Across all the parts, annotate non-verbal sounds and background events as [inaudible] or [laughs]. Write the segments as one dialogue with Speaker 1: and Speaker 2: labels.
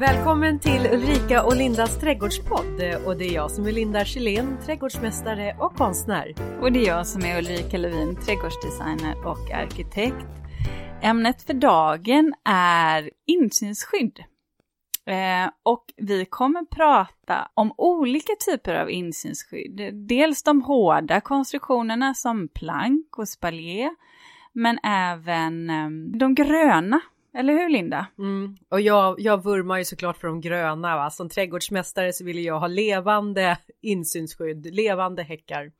Speaker 1: Välkommen till Ulrika och Lindas trädgårdspodd och det är jag som är Linda Kjellén, trädgårdsmästare och konstnär.
Speaker 2: Och det är jag som är Ulrika Levin, trädgårdsdesigner och arkitekt. Ämnet för dagen är insynsskydd. Eh, och vi kommer prata om olika typer av insynsskydd. Dels de hårda konstruktionerna som plank och spaljé, men även eh, de gröna eller hur Linda?
Speaker 1: Mm. Och jag, jag vurmar ju såklart för de gröna. Va? Som trädgårdsmästare så vill jag ha levande insynsskydd, levande häckar.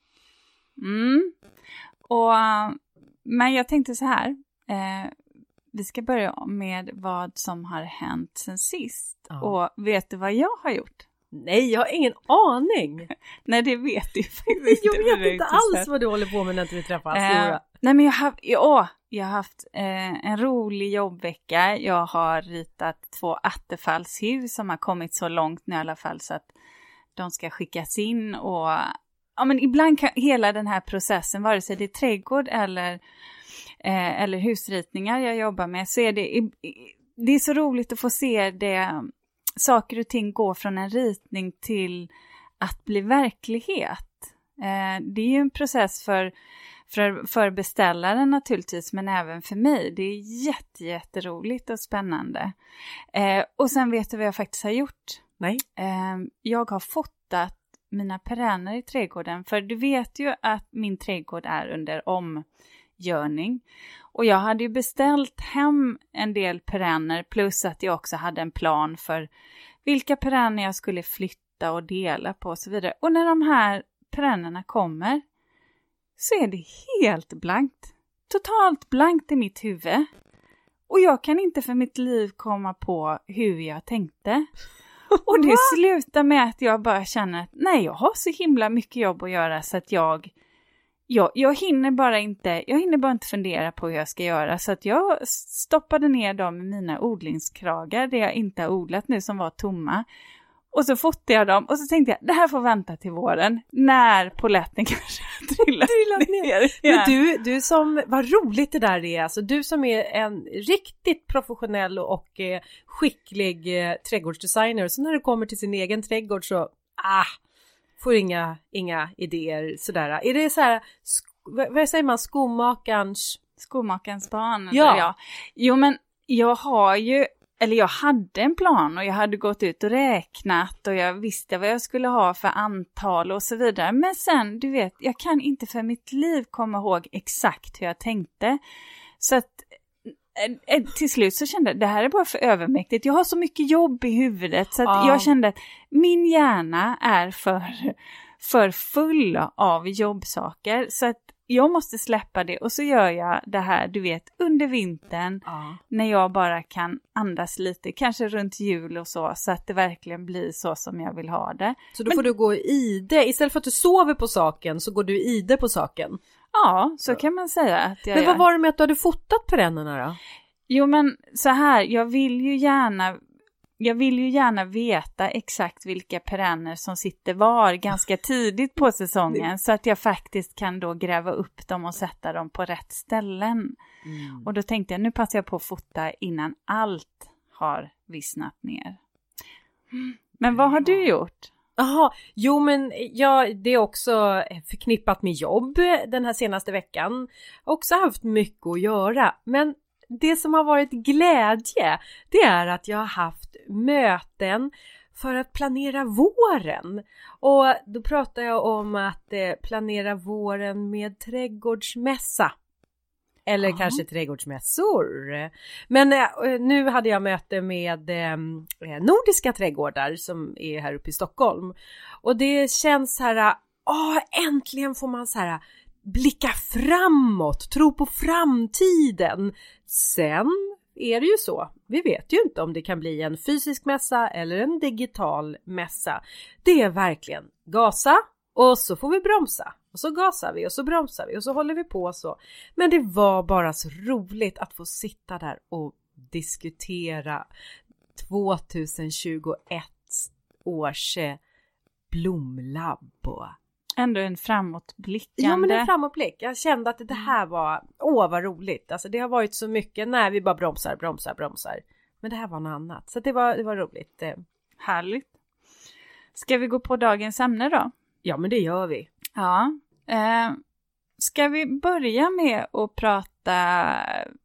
Speaker 2: Mm. Och, men jag tänkte så här. Eh, vi ska börja med vad som har hänt sen sist. Ja. Och vet du vad jag har gjort?
Speaker 1: Nej, jag har ingen aning. [laughs]
Speaker 2: Nej, det vet du [laughs] faktiskt
Speaker 1: Jag vet inte alls vad du håller på med när inte vi träffas. Eh,
Speaker 2: nej, men jag har, ja, jag har haft eh, en rolig jobbvecka. Jag har ritat två attefallshus som har kommit så långt nu i alla fall så att de ska skickas in och ja, men ibland kan hela den här processen, vare sig det är trädgård eller, eh, eller husritningar jag jobbar med, så är det, det är så roligt att få se det, saker och ting gå från en ritning till att bli verklighet. Eh, det är ju en process för för, för beställaren naturligtvis, men även för mig. Det är jätte, jätteroligt och spännande. Eh, och sen vet du vad jag faktiskt har gjort?
Speaker 1: Nej.
Speaker 2: Eh, jag har fotat mina perenner i trädgården, för du vet ju att min trädgård är under omgörning. Och jag hade ju beställt hem en del perenner, plus att jag också hade en plan för vilka perenner jag skulle flytta och dela på och så vidare. Och när de här perennerna kommer, så är det helt blankt. Totalt blankt i mitt huvud. Och jag kan inte för mitt liv komma på hur jag tänkte. Och det [laughs] slutar med att jag bara känner att nej, jag har så himla mycket jobb att göra så att jag, jag, jag hinner bara inte, jag hinner bara inte fundera på hur jag ska göra så att jag stoppade ner dem i mina odlingskragar, det jag inte har odlat nu som var tomma. Och så fotade jag dem och så tänkte jag, det här får vänta till våren, när poletten [laughs] kanske trillat ner. ner.
Speaker 1: Men du, du som, vad roligt det där är, alltså du som är en riktigt professionell och eh, skicklig eh, trädgårdsdesigner, så när det kommer till sin egen trädgård så, ah, får inga, inga idéer sådär. Är det så här, vad säger man, skomakarens...
Speaker 2: Skomakarens barn? Ja. ja. Jo men jag har ju eller jag hade en plan och jag hade gått ut och räknat och jag visste vad jag skulle ha för antal och så vidare. Men sen, du vet, jag kan inte för mitt liv komma ihåg exakt hur jag tänkte. Så att eh, eh, till slut så kände jag det här är bara för övermäktigt. Jag har så mycket jobb i huvudet så ja. jag kände att min hjärna är för, för full av jobbsaker. Så att jag måste släppa det och så gör jag det här, du vet, under vintern ja. när jag bara kan andas lite, kanske runt jul och så, så att det verkligen blir så som jag vill ha det.
Speaker 1: Så då Men... får du gå i det, istället för att du sover på saken så går du i det på saken?
Speaker 2: Ja, så kan man säga att jag
Speaker 1: Men vad gör. var det med att du hade fotat perennerna då?
Speaker 2: Jo men så här, jag vill ju gärna jag vill ju gärna veta exakt vilka perenner som sitter var ganska tidigt på säsongen så att jag faktiskt kan då gräva upp dem och sätta dem på rätt ställen. Mm. Och då tänkte jag nu passar jag på att fota innan allt har vissnat ner. Men vad har du gjort?
Speaker 1: Jaha, jo men ja, det är också förknippat med jobb den här senaste veckan. Också haft mycket att göra, men det som har varit glädje, det är att jag har haft möten för att planera våren. Och då pratar jag om att eh, planera våren med trädgårdsmässa. Eller Aha. kanske trädgårdsmässor. Men eh, nu hade jag möte med ehm, eh, Nordiska trädgårdar som är här uppe i Stockholm. Och det känns så här, åh äntligen får man så här blicka framåt, tro på framtiden. Sen är det ju så. Vi vet ju inte om det kan bli en fysisk mässa eller en digital mässa. Det är verkligen gasa och så får vi bromsa och så gasar vi och så bromsar vi och så håller vi på så. Men det var bara så roligt att få sitta där och diskutera 2021 års eh, blomlabb och
Speaker 2: Ändå en framåtblickande.
Speaker 1: Ja men en framåtblick. Jag kände att det här var, åh vad roligt. Alltså det har varit så mycket, när vi bara bromsar, bromsar, bromsar. Men det här var något annat. Så det var, det var roligt. Eh.
Speaker 2: Härligt. Ska vi gå på dagens ämne då?
Speaker 1: Ja, men det gör vi.
Speaker 2: Ja. Eh, ska vi börja med att prata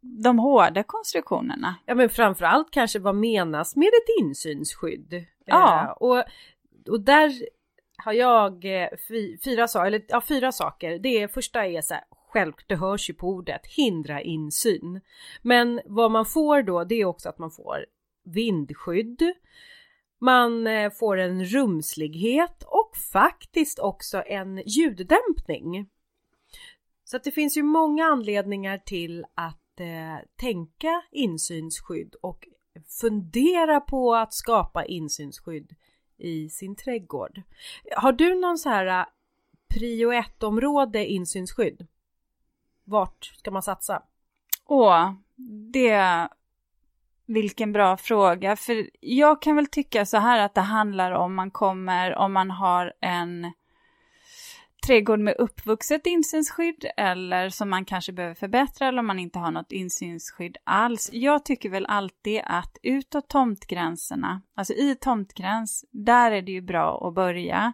Speaker 2: de hårda konstruktionerna?
Speaker 1: Ja, men framförallt kanske vad menas med ett insynsskydd?
Speaker 2: Ja.
Speaker 1: Eh, och, och där har jag eh, fyra, eller, ja, fyra saker. Det första är så här, självklart, det hörs ju på ordet, hindra insyn. Men vad man får då, det är också att man får vindskydd, man eh, får en rumslighet och faktiskt också en ljuddämpning. Så att det finns ju många anledningar till att eh, tänka insynsskydd och fundera på att skapa insynsskydd i sin trädgård. Har du någon så här äh, prio 1 område insynsskydd? Vart ska man satsa?
Speaker 2: Åh, det... Vilken bra fråga. För jag kan väl tycka så här att det handlar om man kommer, om man har en trädgård med uppvuxet insynsskydd eller som man kanske behöver förbättra eller om man inte har något insynsskydd alls. Jag tycker väl alltid att utåt tomtgränserna, alltså i tomtgräns, där är det ju bra att börja.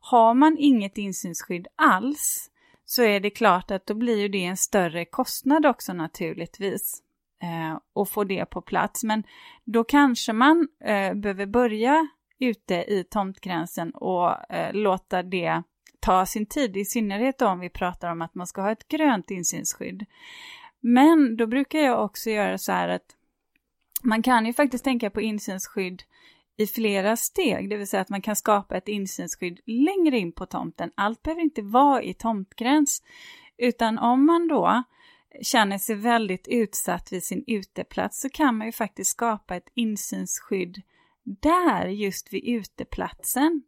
Speaker 2: Har man inget insynsskydd alls så är det klart att då blir ju det en större kostnad också naturligtvis eh, och få det på plats. Men då kanske man eh, behöver börja ute i tomtgränsen och eh, låta det ta sin tid, i synnerhet om vi pratar om att man ska ha ett grönt insynsskydd. Men då brukar jag också göra så här att man kan ju faktiskt tänka på insynsskydd i flera steg, det vill säga att man kan skapa ett insynsskydd längre in på tomten. Allt behöver inte vara i tomtgräns, utan om man då känner sig väldigt utsatt vid sin uteplats så kan man ju faktiskt skapa ett insynsskydd där, just vid uteplatsen.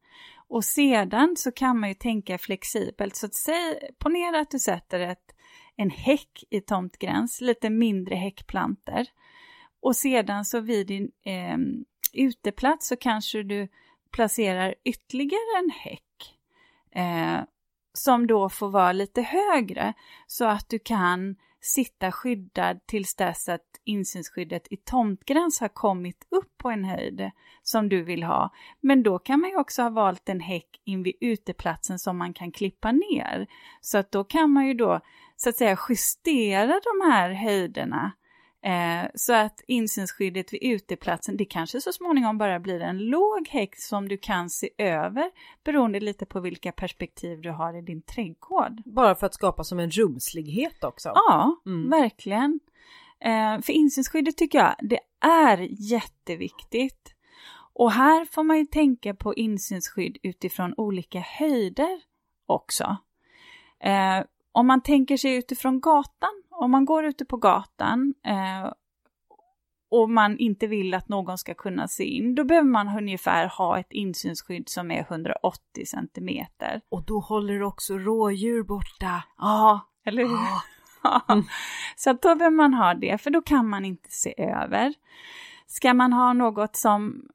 Speaker 2: Och sedan så kan man ju tänka flexibelt, så att säg, ponera att du sätter ett, en häck i tomtgräns, lite mindre häckplanter. Och sedan så vid din eh, uteplats så kanske du placerar ytterligare en häck eh, som då får vara lite högre så att du kan sitta skyddad tills dess att insynsskyddet i tomtgräns har kommit upp på en höjd som du vill ha. Men då kan man ju också ha valt en häck in vid uteplatsen som man kan klippa ner. Så att då kan man ju då så att säga justera de här höjderna Eh, så att insynsskyddet vid uteplatsen, det kanske så småningom bara blir en låg häck som du kan se över beroende lite på vilka perspektiv du har i din trädgård.
Speaker 1: Bara för att skapa som en rumslighet också?
Speaker 2: Ja, mm. verkligen. Eh, för insynsskyddet tycker jag, det är jätteviktigt. Och här får man ju tänka på insynsskydd utifrån olika höjder också. Eh, om man tänker sig utifrån gatan, om man går ute på gatan eh, och man inte vill att någon ska kunna se in, då behöver man ungefär ha ett insynsskydd som är 180 centimeter.
Speaker 1: Och då håller också rådjur borta.
Speaker 2: Ja, eller hur? Ja. [laughs] Mm. Så då behöver man ha det, för då kan man inte se över. Ska man ha något som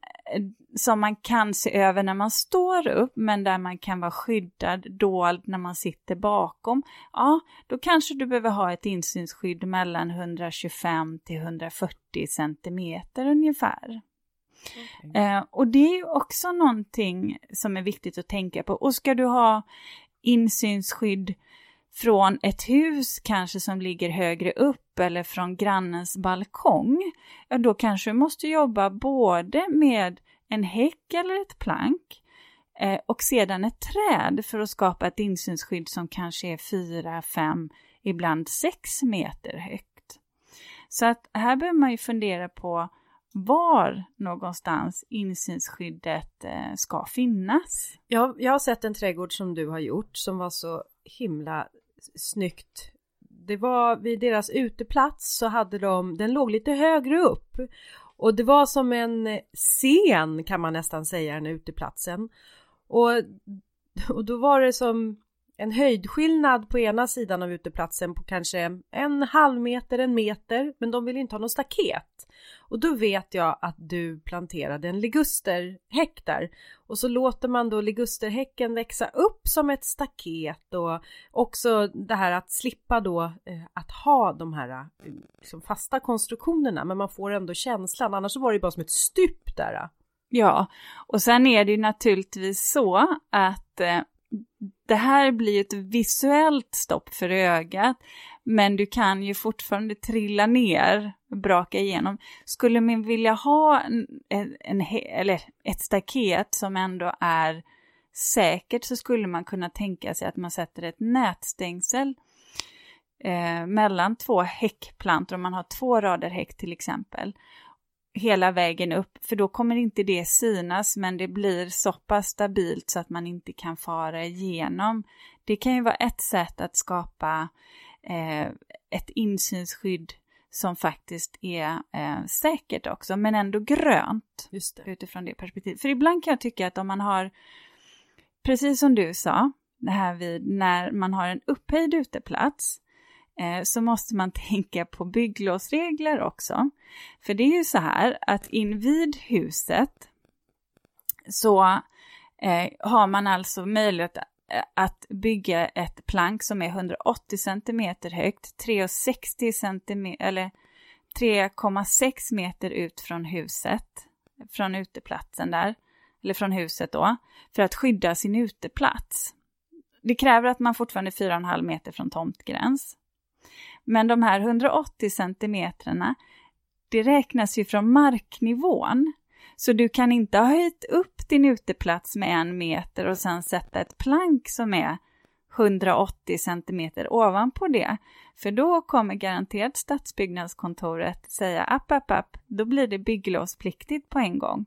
Speaker 2: som man kan se över när man står upp, men där man kan vara skyddad, dold när man sitter bakom, ja, då kanske du behöver ha ett insynsskydd mellan 125 till 140 centimeter ungefär. Okay. Eh, och det är ju också någonting som är viktigt att tänka på. Och ska du ha insynsskydd från ett hus kanske som ligger högre upp eller från grannens balkong, ja då kanske du måste jobba både med en häck eller ett plank eh, och sedan ett träd för att skapa ett insynsskydd som kanske är 4, 5, ibland 6 meter högt. Så att här behöver man ju fundera på var någonstans insynsskyddet eh, ska finnas.
Speaker 1: Ja, jag har sett en trädgård som du har gjort som var så himla snyggt. Det var vid deras uteplats så hade de, den låg lite högre upp och det var som en scen kan man nästan säga, den uteplatsen. Och, och då var det som en höjdskillnad på ena sidan av uteplatsen på kanske en halv meter, en meter, men de vill inte ha någon staket. Och då vet jag att du planterade en ligusterhäck där och så låter man då ligusterhäcken växa upp som ett staket och också det här att slippa då eh, att ha de här eh, liksom fasta konstruktionerna, men man får ändå känslan. Annars så var det bara som ett stup där.
Speaker 2: Ja, och sen är det ju naturligtvis så att eh, det här blir ett visuellt stopp för ögat, men du kan ju fortfarande trilla ner, braka igenom. Skulle man vilja ha en, en, eller ett staket som ändå är säkert så skulle man kunna tänka sig att man sätter ett nätstängsel eh, mellan två häckplantor, om man har två rader häck till exempel hela vägen upp, för då kommer inte det synas, men det blir så pass stabilt så att man inte kan fara igenom. Det kan ju vara ett sätt att skapa eh, ett insynsskydd som faktiskt är eh, säkert också, men ändå grönt
Speaker 1: Just det.
Speaker 2: utifrån det perspektivet. För ibland kan jag tycka att om man har, precis som du sa, det här vid när man har en upphöjd uteplats, Eh, så måste man [laughs] tänka på bygglovsregler också. För det är ju så här att invid huset så eh, har man alltså möjlighet eh, att bygga ett plank som är 180 cm högt, 360 cm eller 3,6 meter ut från huset, från uteplatsen där, eller från huset då, för att skydda sin uteplats. Det kräver att man fortfarande är 4,5 meter från tomtgräns. Men de här 180 centimetrarna, det räknas ju från marknivån. Så du kan inte ha höjt upp din uteplats med en meter och sen sätta ett plank som är 180 centimeter ovanpå det. För då kommer garanterat stadsbyggnadskontoret säga app, app, app, då blir det bygglovspliktigt på en gång.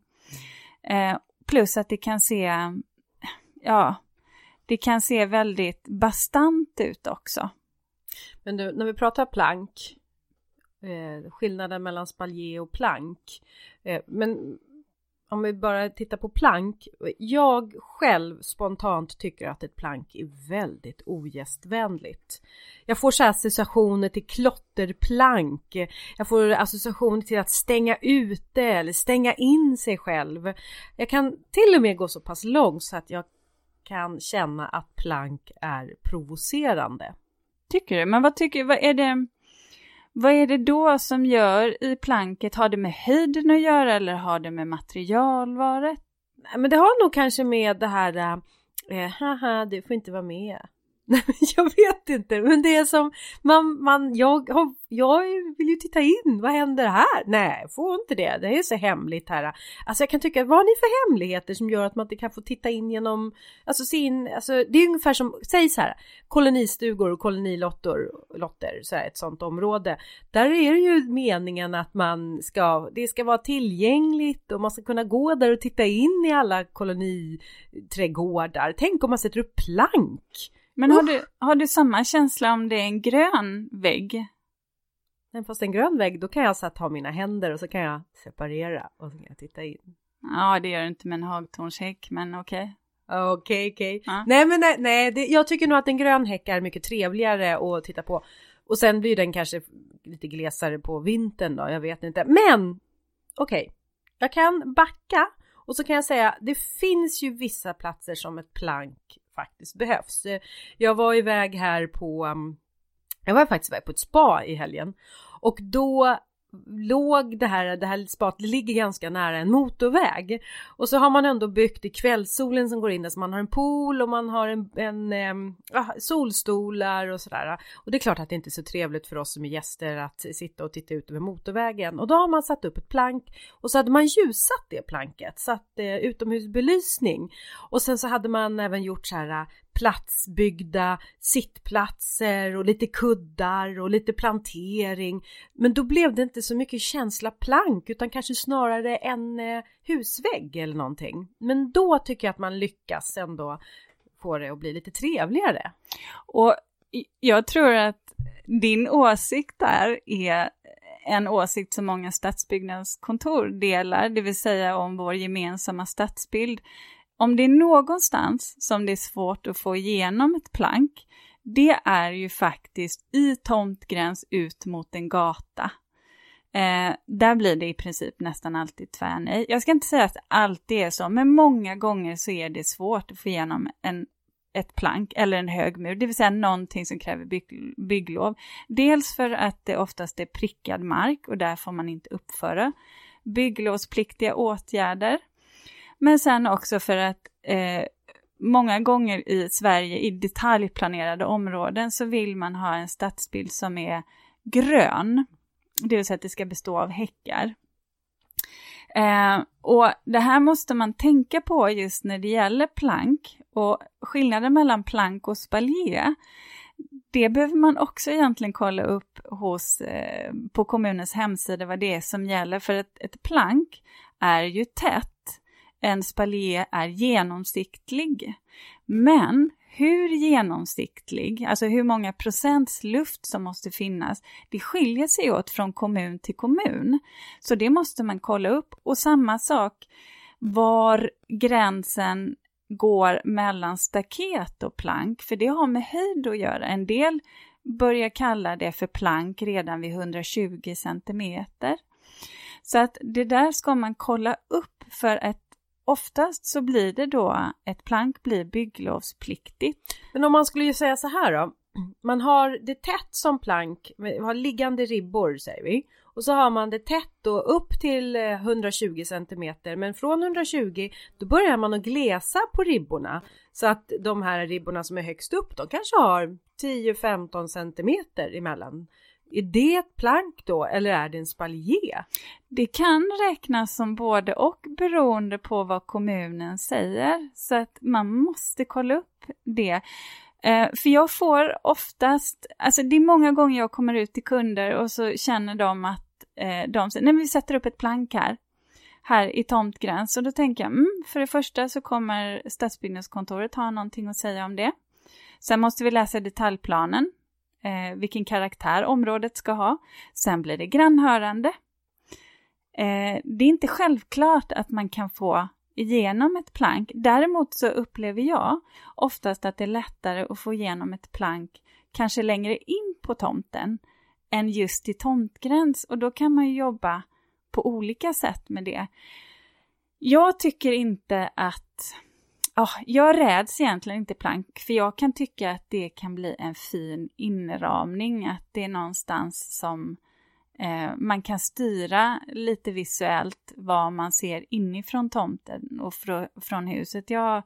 Speaker 2: Eh, plus att det kan se, ja, det kan se väldigt bastant ut också.
Speaker 1: Men du, när vi pratar plank, eh, skillnaden mellan spaljer och plank. Eh, men om vi bara tittar på plank. Jag själv spontant tycker att ett plank är väldigt ogästvänligt. Jag får så associationer till klotterplank. Jag får associationer till att stänga ute eller stänga in sig själv. Jag kan till och med gå så pass långt så att jag kan känna att plank är provocerande.
Speaker 2: Tycker du? Men vad tycker vad är det? Vad är det då som gör i planket? Har det med höjden att göra eller har det med materialvaret?
Speaker 1: Men det har nog kanske med det här, eh, haha, du får inte vara med. [laughs] Nej, jag vet inte, men det är som man, man, jag, jag vill ju titta in, vad händer här? Nej, får inte det, det är så hemligt här. Alltså jag kan tycka, vad har ni för hemligheter som gör att man inte kan få titta in genom, alltså se in, alltså det är ungefär som, säg så här, kolonistugor och kolonilotter, lotter, så här, ett sånt område. Där är det ju meningen att man ska, det ska vara tillgängligt och man ska kunna gå där och titta in i alla koloniträdgårdar. Tänk om man sätter upp plank
Speaker 2: men har du, har du samma känsla om det är en grön vägg?
Speaker 1: Men fast en grön vägg, då kan jag så ha mina händer och så kan jag separera och så kan jag titta in.
Speaker 2: Ja, det gör du inte med en hagtornshäck, men okej.
Speaker 1: Okay. Okej, okay, okej. Okay. Ja. Nej, men nej, nej det, jag tycker nog att en grön häck är mycket trevligare att titta på. Och sen blir den kanske lite glesare på vintern då, jag vet inte. Men okej, okay. jag kan backa och så kan jag säga, det finns ju vissa platser som ett plank faktiskt behövs. Jag var iväg här på, mm, jag var faktiskt iväg på ett spa i helgen och då låg det här, det här spat, det ligger ganska nära en motorväg. Och så har man ändå byggt i kvällssolen som går in där så man har en pool och man har en, en äh, solstolar och sådär. Och det är klart att det inte är så trevligt för oss som är gäster att sitta och titta ut över motorvägen. Och då har man satt upp ett plank och så hade man ljusat det planket, satt eh, utomhusbelysning. Och sen så hade man även gjort så här platsbyggda sittplatser och lite kuddar och lite plantering. Men då blev det inte så mycket känsla plank utan kanske snarare en eh, husvägg eller någonting. Men då tycker jag att man lyckas ändå få det att bli lite trevligare.
Speaker 2: Och jag tror att din åsikt där är en åsikt som många stadsbyggnadskontor delar, det vill säga om vår gemensamma stadsbild om det är någonstans som det är svårt att få igenom ett plank, det är ju faktiskt i tomtgräns ut mot en gata. Eh, där blir det i princip nästan alltid tvärnej. Jag ska inte säga att det alltid är så, men många gånger så är det svårt att få igenom en, ett plank eller en hög mur, det vill säga någonting som kräver bygg, bygglov. Dels för att det oftast är prickad mark och där får man inte uppföra bygglovspliktiga åtgärder. Men sen också för att eh, många gånger i Sverige i detaljplanerade områden så vill man ha en stadsbild som är grön, det vill säga att det ska bestå av häckar. Eh, och det här måste man tänka på just när det gäller plank. Och skillnaden mellan plank och spalier det behöver man också egentligen kolla upp hos, eh, på kommunens hemsida vad det är som gäller. För ett, ett plank är ju tätt en spaljé är genomsiktlig. Men hur genomsiktlig, alltså hur många procents luft som måste finnas, det skiljer sig åt från kommun till kommun. Så det måste man kolla upp. Och samma sak var gränsen går mellan staket och plank, för det har med höjd att göra. En del börjar kalla det för plank redan vid 120 centimeter. Så att det där ska man kolla upp för att Oftast så blir det då, ett plank blir bygglovspliktigt.
Speaker 1: Men om man skulle ju säga så här då, man har det tätt som plank, man har liggande ribbor säger vi. Och så har man det tätt då upp till eh, 120 cm men från 120 då börjar man att glesa på ribborna. Så att de här ribborna som är högst upp de kanske har 10-15 cm emellan. Är det ett plank då eller är det en spaljé?
Speaker 2: Det kan räknas som både och beroende på vad kommunen säger. Så att man måste kolla upp det. Eh, för jag får oftast, alltså det är många gånger jag kommer ut till kunder och så känner de att eh, de säger, nej men vi sätter upp ett plank här, här i tomtgräns. Och då tänker jag, mm, för det första så kommer stadsbyggnadskontoret ha någonting att säga om det. Sen måste vi läsa detaljplanen eh, vilken karaktär området ska ha. Sen blir det grannhörande. Eh, det är inte självklart att man kan få igenom ett plank. Däremot så upplever jag oftast att det är lättare att få igenom ett plank kanske längre in på tomten än just i tomtgräns och då kan man ju jobba på olika sätt med det. Jag tycker inte att Oh, jag räds egentligen inte plank, för jag kan tycka att det kan bli en fin inramning, att det är någonstans som eh, man kan styra lite visuellt vad man ser inifrån tomten och fr från huset. Jag,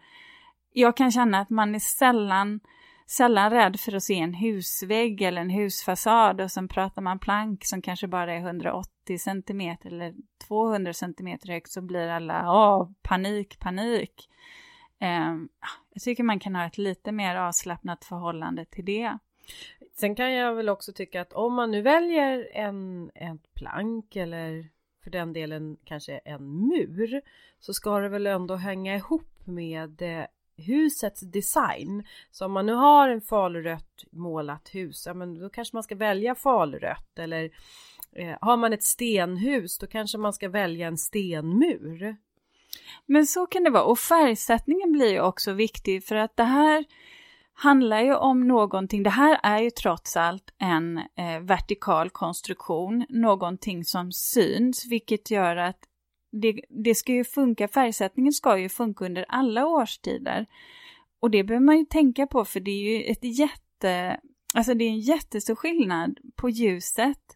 Speaker 2: jag kan känna att man är sällan, sällan rädd för att se en husvägg eller en husfasad och sen pratar man plank som kanske bara är 180 cm eller 200 cm högt så blir alla åh, panik, panik. Ehm, jag tycker man kan ha ett lite mer avslappnat förhållande till det.
Speaker 1: Sen kan jag väl också tycka att om man nu väljer en, en plank eller för den delen kanske en mur så ska det väl ändå hänga ihop med eh, husets design. Så om man nu har en falurött målat hus, ja men då kanske man ska välja falurött eller eh, har man ett stenhus då kanske man ska välja en stenmur.
Speaker 2: Men så kan det vara. Och färgsättningen blir ju också viktig för att det här handlar ju om någonting, det här är ju trots allt en eh, vertikal konstruktion, någonting som syns, vilket gör att det, det ska ju funka, färgsättningen ska ju funka under alla årstider. Och det behöver man ju tänka på för det är ju ett jätte, alltså det är en jättestor skillnad på ljuset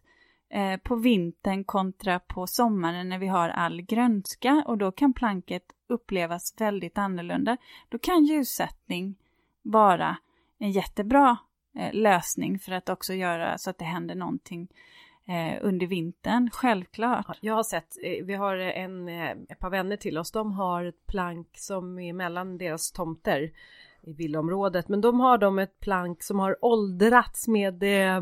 Speaker 2: Eh, på vintern kontra på sommaren när vi har all grönska och då kan planket upplevas väldigt annorlunda. Då kan ljussättning vara en jättebra eh, lösning för att också göra så att det händer någonting eh, under vintern, självklart.
Speaker 1: Jag har sett, eh, vi har en, eh, ett par vänner till oss, de har ett plank som är mellan deras tomter i villaområdet. Men de har de ett plank som har åldrats med eh,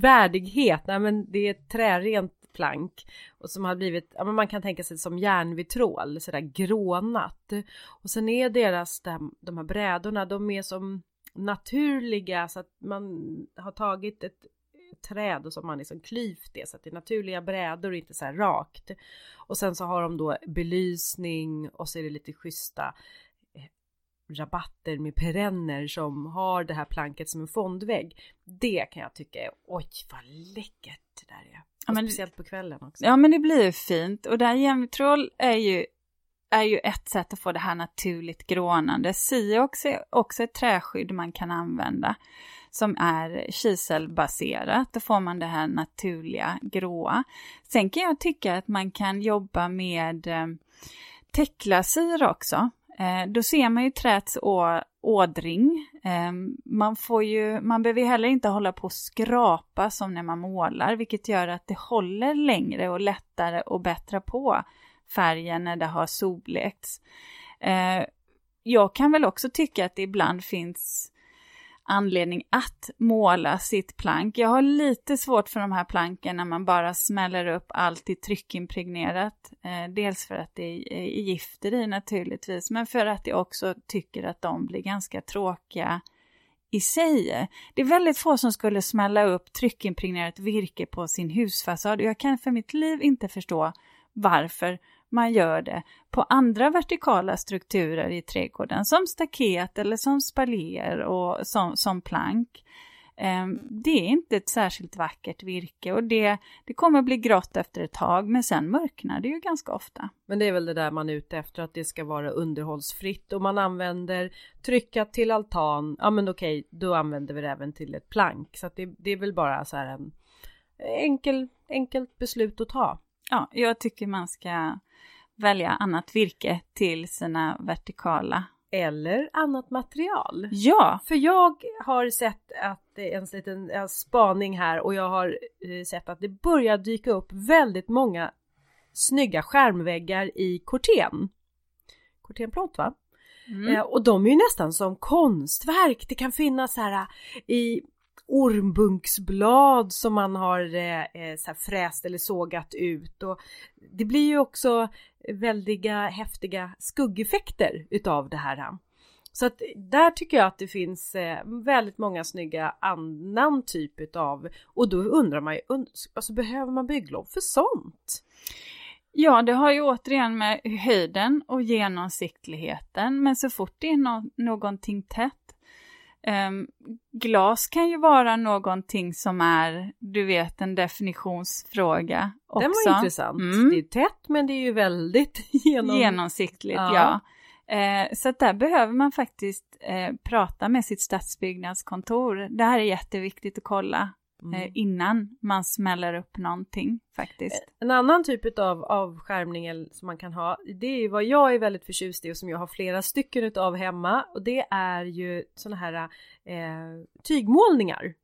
Speaker 1: värdighet. Nej, men det är ett trärent plank och som har blivit, ja men man kan tänka sig som järnvitrol, sådär grånat. Och sen är deras, de här brädorna, de är som naturliga så att man har tagit ett träd och så har man liksom klyvt det så att det är naturliga brädor och inte så här rakt. Och sen så har de då belysning och så är det lite schyssta Eh, rabatter med perenner som har det här planket som en fondvägg. Det kan jag tycka är, oj vad läckert det där är. Ja, men, speciellt på kvällen också.
Speaker 2: Ja men det blir fint och det här jämtroll är ju, är ju ett sätt att få det här naturligt grånande. Siox är också ett träskydd man kan använda som är kiselbaserat. Då får man det här naturliga gråa. Sen kan jag tycka att man kan jobba med eh, tecklasir också. Eh, då ser man ju träets ådring. Eh, man, får ju, man behöver ju heller inte hålla på och skrapa som när man målar, vilket gör att det håller längre och lättare att bättra på färgen när det har solläckts. Eh, jag kan väl också tycka att det ibland finns anledning att måla sitt plank. Jag har lite svårt för de här planken när man bara smäller upp allt i tryckimpregnerat. Eh, dels för att det är gifter i naturligtvis, men för att jag också tycker att de blir ganska tråkiga i sig. Det är väldigt få som skulle smälla upp tryckimpregnerat virke på sin husfasad jag kan för mitt liv inte förstå varför man gör det på andra vertikala strukturer i trädgården som staket eller som spaljer och som, som plank. Ehm, det är inte ett särskilt vackert virke och det, det kommer bli grått efter ett tag men sen mörknar det ju ganska ofta.
Speaker 1: Men det är väl det där man är ute efter att det ska vara underhållsfritt och man använder tryckat till altan, ja men okej då använder vi det även till ett plank så att det, det är väl bara så här en enkel, enkelt beslut att ta.
Speaker 2: Ja, jag tycker man ska välja annat virke till sina vertikala.
Speaker 1: Eller annat material.
Speaker 2: Ja!
Speaker 1: För jag har sett att det är en liten spaning här och jag har eh, sett att det börjar dyka upp väldigt många snygga skärmväggar i korten. Kortenplåt va? Mm. Eh, och de är ju nästan som konstverk. Det kan finnas här eh, i ormbunksblad som man har eh, eh så fräst eller sågat ut och det blir ju också väldiga häftiga skuggeffekter utav det här. Så att där tycker jag att det finns eh, väldigt många snygga annan typ utav och då undrar man ju, alltså behöver man bygglov för sånt?
Speaker 2: Ja, det har ju återigen med höjden och genomsiktligheten, men så fort det är no någonting tätt Um, glas kan ju vara någonting som är, du vet, en definitionsfråga också. Den
Speaker 1: var intressant. Mm. Det är tätt men det är ju väldigt [laughs] genom...
Speaker 2: genomsiktligt. Ja. ja. Eh, så där behöver man faktiskt eh, prata med sitt stadsbyggnadskontor. Det här är jätteviktigt att kolla mm. eh, innan man smäller upp någonting faktiskt.
Speaker 1: Eh, en annan typ av avskärmning som man kan ha, det är vad jag är väldigt förtjust i och som jag har flera stycken utav hemma och det är ju sådana här eh, tygmålningar.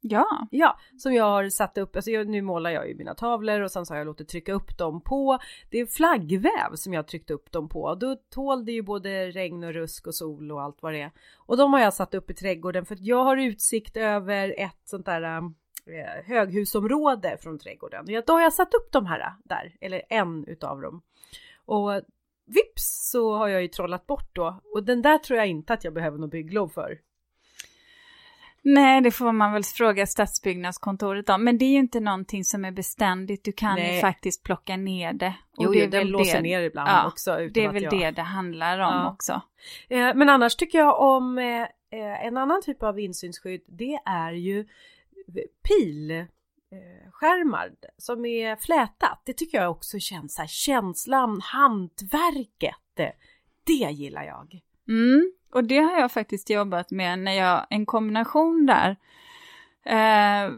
Speaker 2: Ja.
Speaker 1: Ja, som jag har satt upp, alltså jag, nu målar jag ju mina tavlor och sen så har jag låtit trycka upp dem på. Det är flaggväv som jag har tryckt upp dem på. Då tål det ju både regn och rusk och sol och allt vad det är. Och de har jag satt upp i trädgården för att jag har utsikt över ett sånt där äh, höghusområde från trädgården. Ja, då har jag satt upp de här eh, där, eller en utav dem. Och vips så har jag ju trollat bort då. Och den där tror jag inte att jag behöver något bygglov för.
Speaker 2: Nej, det får man väl fråga stadsbyggnadskontoret om. Men det är ju inte någonting som är beständigt. Du kan Nej. ju faktiskt plocka ner det.
Speaker 1: Och jo, det är den låser det. ner ibland ja, också.
Speaker 2: det är väl jag... det det handlar om ja. också.
Speaker 1: Eh, men annars tycker jag om eh, eh, en annan typ av insynsskydd. Det är ju pilskärmar som är flätat. Det tycker jag också känns så här, känslan, hantverket. Det gillar jag.
Speaker 2: Mm. Och det har jag faktiskt jobbat med när jag, en kombination där. Eh,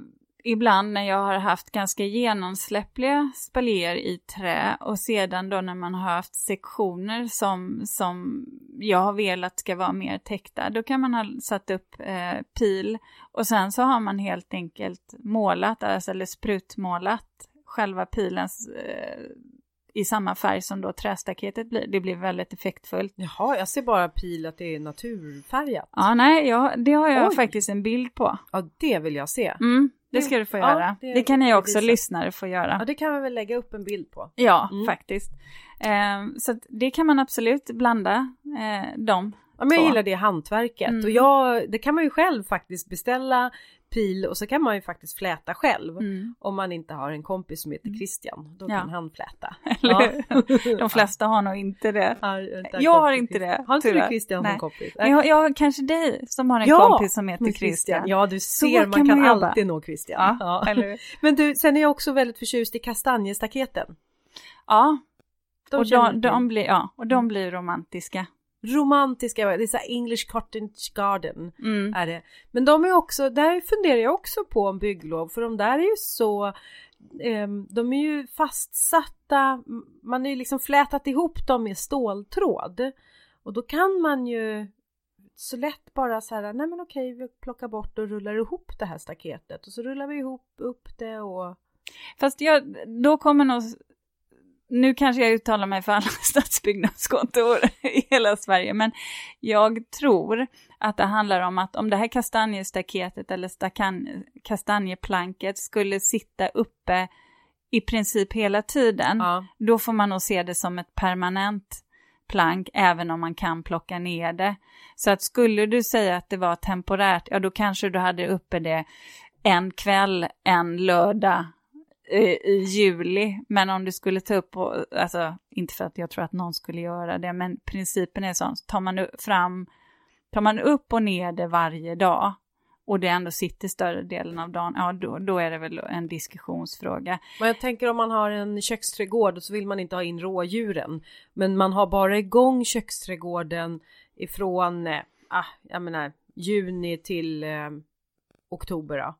Speaker 2: ibland när jag har haft ganska genomsläppliga spaljer i trä och sedan då när man har haft sektioner som, som jag har velat ska vara mer täckta, då kan man ha satt upp eh, pil och sen så har man helt enkelt målat, alltså, eller sprutmålat själva pilens eh, i samma färg som då trästaketet blir. Det blir väldigt effektfullt.
Speaker 1: Jaha, jag ser bara pil att det är naturfärgat.
Speaker 2: Ja, nej, ja, det har jag Oj. faktiskt en bild på.
Speaker 1: Ja, det vill jag se.
Speaker 2: Mm, det ska du få göra. Ja, det, det, kan ni också lyssnare få göra.
Speaker 1: Ja, det kan vi väl lägga upp en bild på.
Speaker 2: Ja, mm. faktiskt. Eh, så det kan man absolut blanda eh, de
Speaker 1: Ja, men jag gillar det hantverket
Speaker 2: Mm.
Speaker 1: och jag, det kan man ju själv faktiskt beställa pil och så kan man ju faktiskt fläta själv.
Speaker 2: Mm.
Speaker 1: Om man inte har en kompis som heter Christian, då
Speaker 2: Ja.
Speaker 1: kan han fläta. [laughs]
Speaker 2: Hur? De [laughs] flesta har nog inte det.
Speaker 1: Ja.
Speaker 2: Jag har inte det,
Speaker 1: Har inte du. Christian
Speaker 2: Nej.
Speaker 1: som kompis?
Speaker 2: Men jag, jag har kanske dig som har en
Speaker 1: Ja,
Speaker 2: kompis som heter
Speaker 1: Men
Speaker 2: Christian.
Speaker 1: Ja du ser, man
Speaker 2: kan man jobba.
Speaker 1: alltid nå Christian.
Speaker 2: Ja? [laughs]
Speaker 1: Men du, sen är jag också väldigt förtjust i kastanjestaketen.
Speaker 2: Ja,
Speaker 1: De
Speaker 2: och, de, de blir, ja, och de blir romantiska.
Speaker 1: Romantiska, det är så English cottage garden
Speaker 2: Mm.
Speaker 1: är det. Men de är också, där funderar jag också på om bygglov för de där är ju så ehm, de är ju fastsatta, man har ju liksom flätat ihop dem med ståltråd. Och då kan man ju så lätt bara så här, nej men okej vi plockar bort och rullar ihop det här staketet och så rullar vi ihop upp det och
Speaker 2: Fast jag, då kommer nog... Nu kanske jag uttalar mig för alla [laughs] stadsbyggnadskontor i hela Sverige, men jag tror att det handlar om att om det här kastanjestaketet eller stakan, kastanjeplanket skulle sitta uppe i princip hela tiden,
Speaker 1: ja.
Speaker 2: då får man nog se det som ett permanent plank, även om man kan plocka ner det. Så att skulle du säga att det var temporärt, ja då kanske du hade uppe det en kväll, en lördag i juli. Men om du skulle ta upp, och, alltså inte för att jag tror att någon skulle göra det, men principen är sån, tar man fram, tar man upp och ner det varje dag och det ändå sitter större delen av dagen, ja då, då är det väl en diskussionsfråga.
Speaker 1: Men jag tänker om man har en köksträdgård så vill man inte ha in rådjuren. Men man har bara igång köksträdgården ifrån, eh, ah, jag menar, juni till eh, oktober då.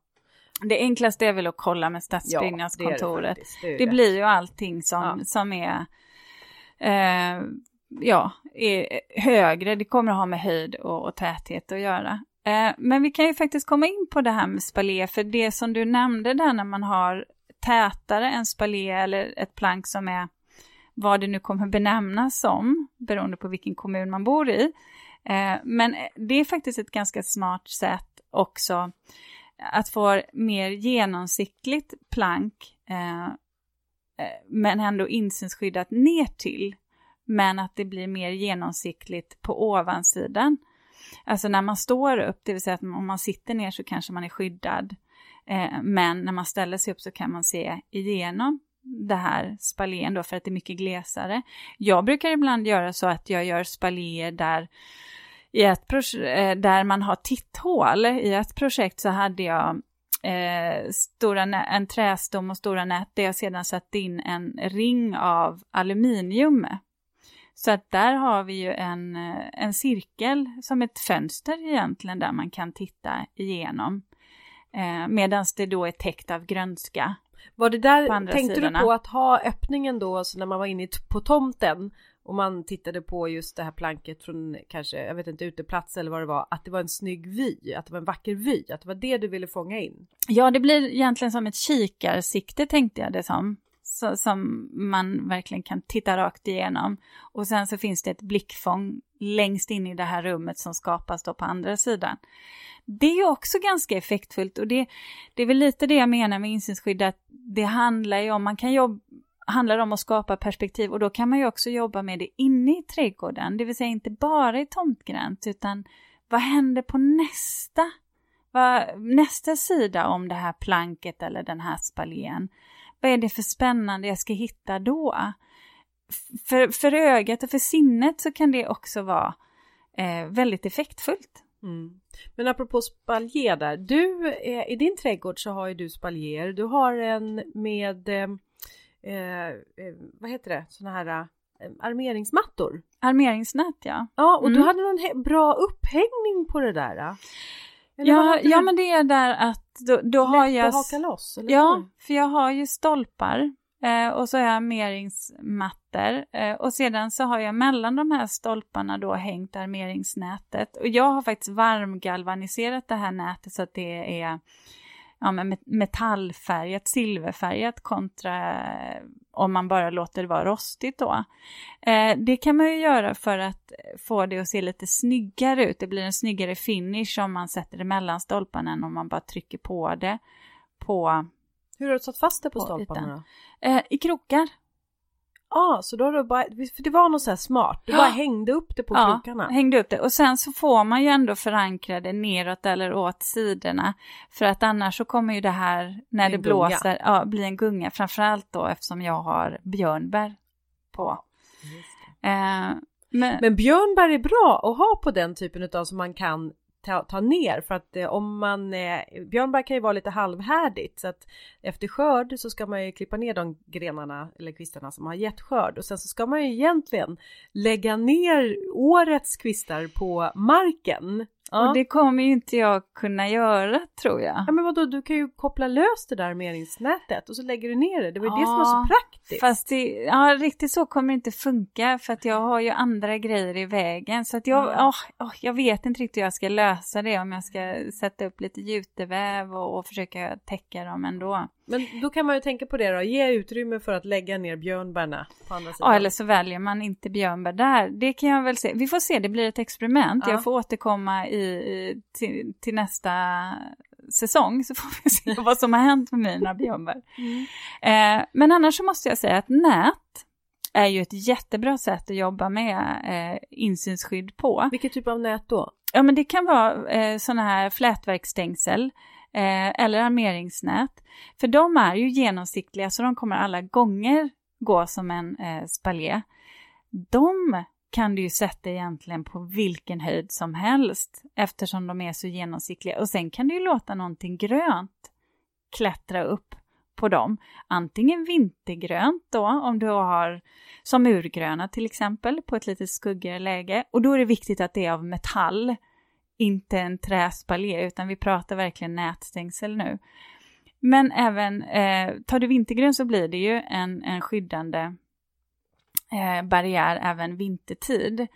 Speaker 2: Det enklaste är väl att kolla med
Speaker 1: Ja, det det
Speaker 2: stadsbyggnadskontoret.
Speaker 1: det
Speaker 2: Det blir ju allting som,
Speaker 1: Ja.
Speaker 2: som är, eh, ja, är högre. Det kommer att ha med höjd och, och täthet att göra. Eh, men vi kan ju faktiskt komma in på det här med spalier, för det som du nämnde där när man har tätare en spalier eller ett plank som är vad det nu kommer benämnas som, beroende på vilken kommun man bor i. Eh, men det är faktiskt ett ganska smart sätt också att få mer genomsiktligt plank eh, eh, men ändå insynsskyddat ner till. Men att det blir mer genomsiktligt på ovansidan. Alltså när man står upp, det vill säga att om man sitter ner så kanske man är skyddad. Eh, men när man ställer sig upp så kan man se igenom det här spaljén då för att det är mycket glesare. Jag brukar ibland göra så att jag gör spaljer där i ett eh, där man har titthål. I ett projekt så hade jag eh, stora en trästom och stora nät där jag sedan satte in en ring av aluminium. Så att där har vi ju en, eh, en cirkel som ett fönster egentligen där man kan titta igenom. Eh, Medan det då är täckt av grönska.
Speaker 1: Var det där, tänkte
Speaker 2: sidorna.
Speaker 1: du på att ha öppningen då, alltså när man var inne på tomten och man tittade på just det här planket från kanske, jag vet inte, uteplats eller vad det var, att det var en snygg vy, att det var en vacker vy, att det var det du ville fånga in?
Speaker 2: Ja, det blir egentligen som ett kikarsikte tänkte jag det som. Så, som man verkligen kan titta rakt igenom. Och sen så finns det ett blickfång längst in i det här rummet som skapas då på andra sidan. Det är ju också ganska effektfullt och det, det är väl lite det jag menar med insynsskydd, att det handlar ju om, man kan jobba handlar om att skapa perspektiv och då kan man ju också jobba med det inne i trädgården, det vill säga inte bara i tomtgränt utan vad händer på nästa vad, nästa sida om det här planket eller den här spaljén. Vad är det för spännande jag ska hitta då? För, för ögat och för sinnet så kan det också vara eh, väldigt effektfullt.
Speaker 1: Mm. Men apropå spaljer där, du eh, i din trädgård så har ju du spaljer, du har en med eh, eh, eh, vad heter det, såna här eh, armeringsmattor.
Speaker 2: Armeringsnät ja.
Speaker 1: Ja, och du
Speaker 2: Mm.
Speaker 1: hade någon bra upphängning på det där. eh? Eller
Speaker 2: Ja,
Speaker 1: du?
Speaker 2: ja men det är där att då, då har
Speaker 1: Lätt
Speaker 2: jag...
Speaker 1: att haka loss? Eller
Speaker 2: Ja,
Speaker 1: hur?
Speaker 2: för jag har ju stolpar eh, och så har jag armeringsmattor eh, och sedan så har jag mellan de här stolparna då hängt armeringsnätet och jag har faktiskt varmgalvaniserat det här nätet så att det är ja, men met- metallfärgat, silverfärgat kontra eh, om man bara låter det vara rostigt då. Eh, det kan man ju göra för att få det att se lite snyggare ut. Det blir en snyggare finish om man sätter det mellan stolparna än om man bara trycker på det på
Speaker 1: Hur har du satt fast det på
Speaker 2: På
Speaker 1: stolparna då?
Speaker 2: Eh, I krokar.
Speaker 1: Ja, ah, så då har du bara, för det var något så här smart, du bara [gasps] hängde upp det på
Speaker 2: ja,
Speaker 1: krokarna.
Speaker 2: hängde upp det. Och sen så får man ju ändå förankra det neråt eller åt sidorna. För att annars så kommer ju det här, när det
Speaker 1: gunga.
Speaker 2: blåser, ja, bli en gunga. Framförallt då eftersom jag har björnbär på. Eh, men,
Speaker 1: Men björnbär är bra att ha på den typen av som man kan ta, ta ner för att eh, om man eh, björnbär kan ju vara lite halvhärdigt så att efter skörd så ska man ju klippa ner de grenarna eller kvistarna som har gett skörd och sen så ska man ju egentligen lägga ner årets kvistar på marken. Ja.
Speaker 2: Och det kommer ju inte jag kunna göra tror jag.
Speaker 1: Ja men vadå, du kan ju koppla lös det där armeringsnätet och så lägger du ner det. Det var ju det som var så
Speaker 2: Ja,
Speaker 1: praktiskt.
Speaker 2: Fast det, ja, riktigt så kommer det inte funka för att jag har ju andra grejer i vägen. Så att jag,
Speaker 1: Mm.
Speaker 2: åh, åh, jag vet inte riktigt hur jag ska lösa det. Om jag ska sätta upp lite juteväv och, och försöka täcka dem ändå.
Speaker 1: Men då kan man ju tänka på det då, ge utrymme för att lägga ner björnbärna på andra sidan.
Speaker 2: Ja, eller så väljer man inte björnbär där. Det kan jag väl se. Vi får se, det blir ett experiment.
Speaker 1: Ja.
Speaker 2: Jag får återkomma i, i, till, till nästa säsong så får vi se vad som har hänt med mina björnbär.
Speaker 1: Mm.
Speaker 2: Eh, men annars så måste jag säga att nät är ju ett jättebra sätt att jobba med eh, insynsskydd på.
Speaker 1: Vilket typ av nät då?
Speaker 2: Ja, men det kan vara eh, sådana här flätverksstängsel eh, eller armeringsnät. För de är ju genomsiktliga så de kommer alla gånger gå som en eh, spaljé. De kan du ju sätta egentligen på vilken höjd som helst eftersom de är så genomsiktliga. Och sen kan du ju låta någonting grönt klättra upp på dem. Antingen vintergrönt då, om du har som urgröna till exempel, på ett lite skuggigare läge. Och då är det viktigt att det är av metall, inte en träspaljé, utan vi pratar verkligen nätstängsel nu. Men även, eh, tar du vintergrön så blir det ju en, en skyddande eh, barriär även vintertid.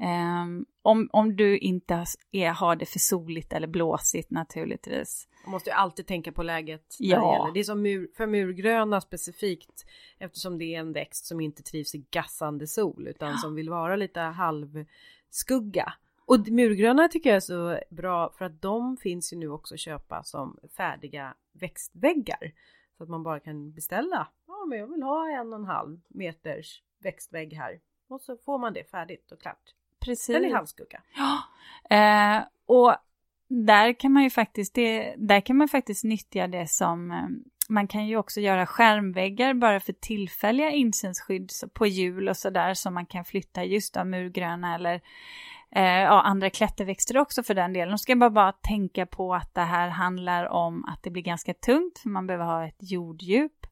Speaker 2: Ehm, om, om du inte är, har det för soligt eller blåsigt naturligtvis.
Speaker 1: Man måste ju alltid tänka på läget.
Speaker 2: Ja.
Speaker 1: Det, det är som mur, för murgröna specifikt eftersom det är en växt som inte trivs i gassande sol utan som vill vara lite halvskugga. Och murgröna tycker jag är så bra för att de finns ju nu också att köpa som färdiga växtväggar. Så att man bara kan beställa. Ja, men jag vill ha en och en halv meters växtvägg här. Och så får man det färdigt och klart.
Speaker 2: Precis.
Speaker 1: Den är halvskugga.
Speaker 2: Ja, eh, och där kan man ju faktiskt, det, där kan man faktiskt nyttja det som, eh, man kan ju också göra skärmväggar bara för tillfälliga insynsskydd på hjul och sådär som man kan flytta just av murgröna eller eh, ja, andra klätterväxter också för den delen. Då ska man bara, tänka på att det här handlar om att det blir ganska tungt för man behöver ha ett jorddjup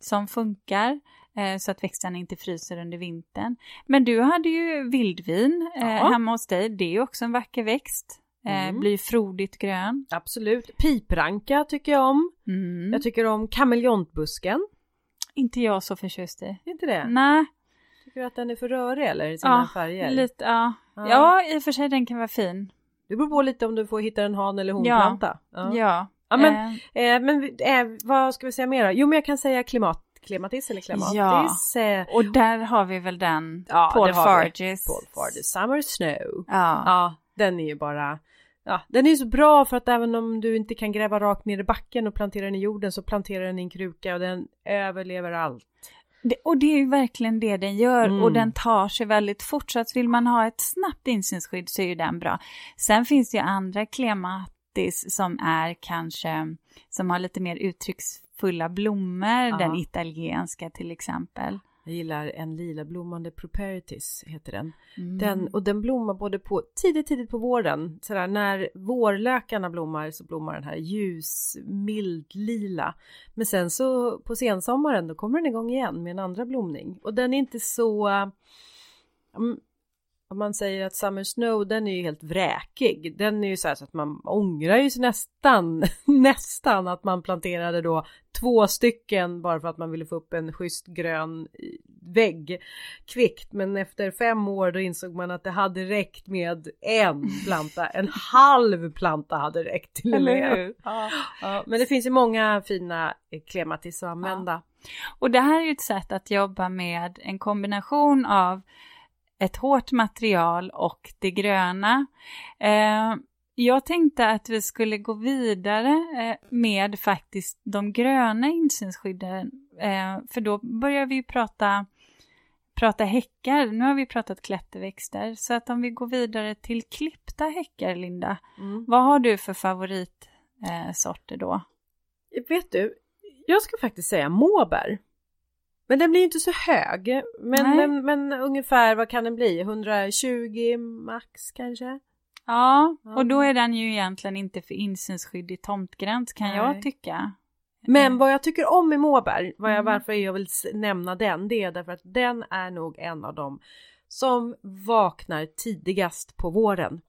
Speaker 2: som funkar eh, så att växterna inte fryser under vintern. Men du hade ju vildvin eh,
Speaker 1: Ja.
Speaker 2: hemma hos dig. Det är ju också en vacker växt. Eh,
Speaker 1: Mm.
Speaker 2: Blir frodigt grön.
Speaker 1: Absolut. Pipranka tycker jag om.
Speaker 2: Mm.
Speaker 1: Jag tycker om kameleontbusken.
Speaker 2: Inte jag så förtjust i.
Speaker 1: Inte det?
Speaker 2: Nej,
Speaker 1: Tycker du att den är för rörig eller i sina
Speaker 2: ja,
Speaker 1: färger?
Speaker 2: lite, ja.
Speaker 1: Ja.
Speaker 2: ja, i och för sig den kan vara fin.
Speaker 1: Det beror på lite om du får hitta en han eller honplanta. Ja.
Speaker 2: Ja.
Speaker 1: Ja, men-
Speaker 2: eh,
Speaker 1: Eh, men eh, vad ska vi säga mer då? Jo men jag kan säga klimat, klimatis eller klimatis. Eh,
Speaker 2: och där har vi väl den,
Speaker 1: Ja,
Speaker 2: Paul. Farges.
Speaker 1: Paul Fardy, Summer Snow.
Speaker 2: Ja.
Speaker 1: Ja, den är ju bara Ja, den är ju så bra för att även om du inte kan gräva rakt ner i backen och plantera den i jorden så planterar den i en kruka och den överlever allt.
Speaker 2: Det, och det är ju verkligen det den gör
Speaker 1: Mm.
Speaker 2: och den tar sig väldigt fort så att vill man ha ett snabbt insynsskydd så är ju den bra. Sen finns det ju andra klematis som är kanske, som har lite mer uttrycksfulla blommor,
Speaker 1: Ja.
Speaker 2: den italienska till exempel.
Speaker 1: Jag gillar en lila blommande properitis heter den.
Speaker 2: Mm.
Speaker 1: Den, och den blommar både på tidigt, tidigt på våren. Sådär, när vårlökarna blommar så blommar den här ljus, mild lila. Men sen så på sensommaren då kommer den igång igen med en andra blomning. Och den är inte så... om man säger att Summer Snow den är ju helt vräkig. Den är ju så här så att man ångrar ju sig nästan, [laughs] nästan att man planterade då två stycken bara för att man ville få upp en schysst grön vägg kvickt. Men efter fem år då insåg man att det hade räckt med en planta. En [laughs] halv planta hade räckt till och med. Ja, ja, men det finns ju många fina klematis att använda.
Speaker 2: Och det här är ju ett sätt att jobba med en kombination av ett hårt material och det gröna. Eh, jag tänkte att vi skulle gå vidare eh, med faktiskt de gröna insynsskydden, eh, för då börjar vi prata prata häckar, nu har vi pratat klätterväxter, så att om vi går vidare till klippta häckar, Linda,
Speaker 1: Mm.
Speaker 2: vad har du för favoritsorter eh, då?
Speaker 1: Vet du, jag ska faktiskt säga måbär. Men den blir inte så hög. Men, men, men ungefär, vad kan den bli? 120 max kanske?
Speaker 2: Ja,
Speaker 1: Ja.
Speaker 2: och då är den ju egentligen inte för insynsskydd i tomtgräns kan
Speaker 1: Nej.
Speaker 2: jag tycka.
Speaker 1: Men vad jag tycker om med måbär, vad jag,
Speaker 2: Mm.
Speaker 1: varför jag vill nämna den, det är därför att den är nog en av dem som vaknar tidigast på våren.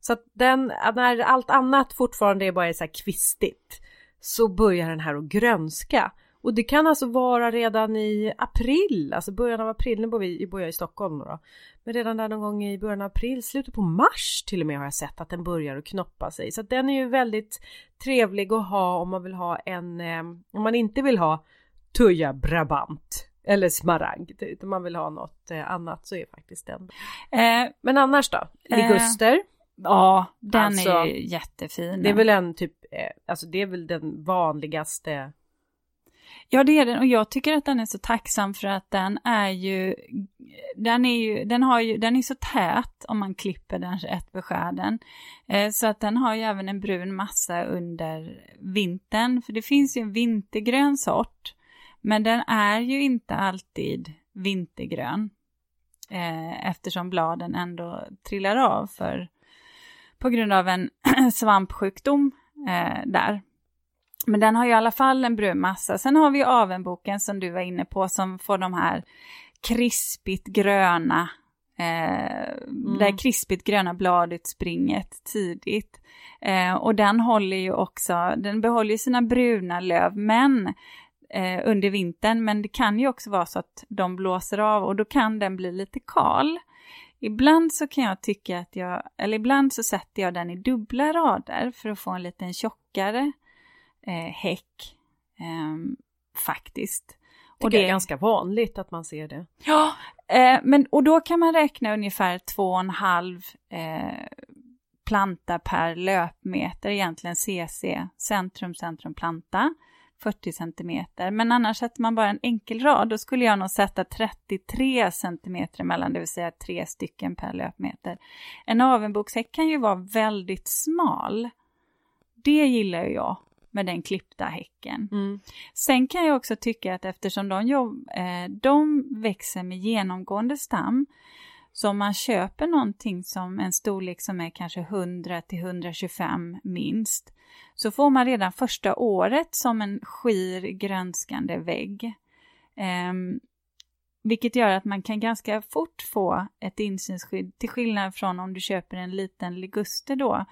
Speaker 1: Så att den, när allt annat fortfarande är bara så här kvistigt så börjar den här att grönska. Och det kan alltså vara redan i april, alltså början av april, nu bor vi bor jag i Stockholm då. Men redan där någon gång i början av april, slutet på mars till och med har jag sett att den börjar att knoppa sig. Så att den är ju väldigt trevlig att ha om man vill ha en, eh, om man inte vill ha Tuja Brabant eller smaragd utan man vill ha något eh, annat så är faktiskt den.
Speaker 2: Eh,
Speaker 1: Men annars då? Liguster?
Speaker 2: ja, den
Speaker 1: Alltså,
Speaker 2: är jättefin.
Speaker 1: det är väl en typ, eh, alltså det är väl den vanligaste
Speaker 2: Ja, det är den och jag tycker att den är så tacksam för att den är ju, den är ju, den har ju, den är så tät om man klipper den rätt beskärden. Eh, så att den har ju även en brun massa under vintern, för det finns ju en vintergrön sort, men den är ju inte alltid vintergrön. Eh, eftersom bladen ändå trillar av för, på grund av en [clears throat] svampsjukdom eh, där. Men den har ju i alla fall en brun massa. Sen har vi avenboken som du var inne på som får de här krispigt gröna, eh, där krispigt gröna bladet springet tidigt. Eh, och den håller ju också, den behåller ju sina bruna löv, men eh, under vintern, men det kan ju också vara så att de blåser av och då kan den bli lite kal. Ibland så kan jag tycka att jag, eller ibland så sätter jag den i dubbla rader för att få en liten tjockare eh, häck ehm, faktiskt.
Speaker 1: Och det är ganska vanligt att man ser det.
Speaker 2: Ja, eh, men och då kan man räkna ungefär två och en halv eh, planta per löpmeter, egentligen CC, centrum, centrum, planta, 40 centimeter. Men annars sätter man bara en enkel rad, då skulle jag nog sätta 33 centimeter emellan, det vill säga tre stycken per löpmeter. En avenbokshäck kan ju vara väldigt smal. Det gillar ju jag med den klippta häcken.
Speaker 1: Mm.
Speaker 2: Sen kan jag också tycka att eftersom de, jobb, eh, de växer med genomgående stam, så om man köper någonting som en storlek som är kanske 100 till 125 minst, så får man redan första året som en skir grönskande vägg. Ehm, vilket gör att man kan ganska fort få ett insynsskydd, till skillnad från om du köper en liten liguster då,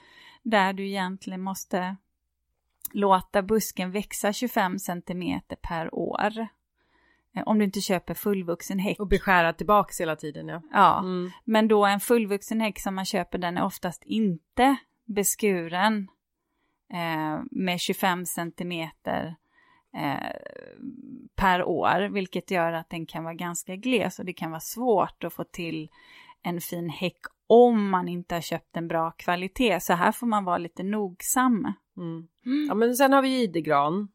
Speaker 2: där du egentligen måste låta busken växa 25 centimeter per år. Eh, Om du inte köper fullvuxen häck.
Speaker 1: Och beskära tillbaks hela tiden ja.
Speaker 2: Ja,
Speaker 1: Mm.
Speaker 2: men då en fullvuxen häck som man köper den är oftast inte beskuren eh, med 25 centimeter eh, per år, vilket gör att den kan vara ganska gles och det kan vara svårt att få till en fin häck om man inte har köpt en bra kvalitet. Så här får man vara lite nogsam.
Speaker 1: Mm. Ja men sen har vi idegran.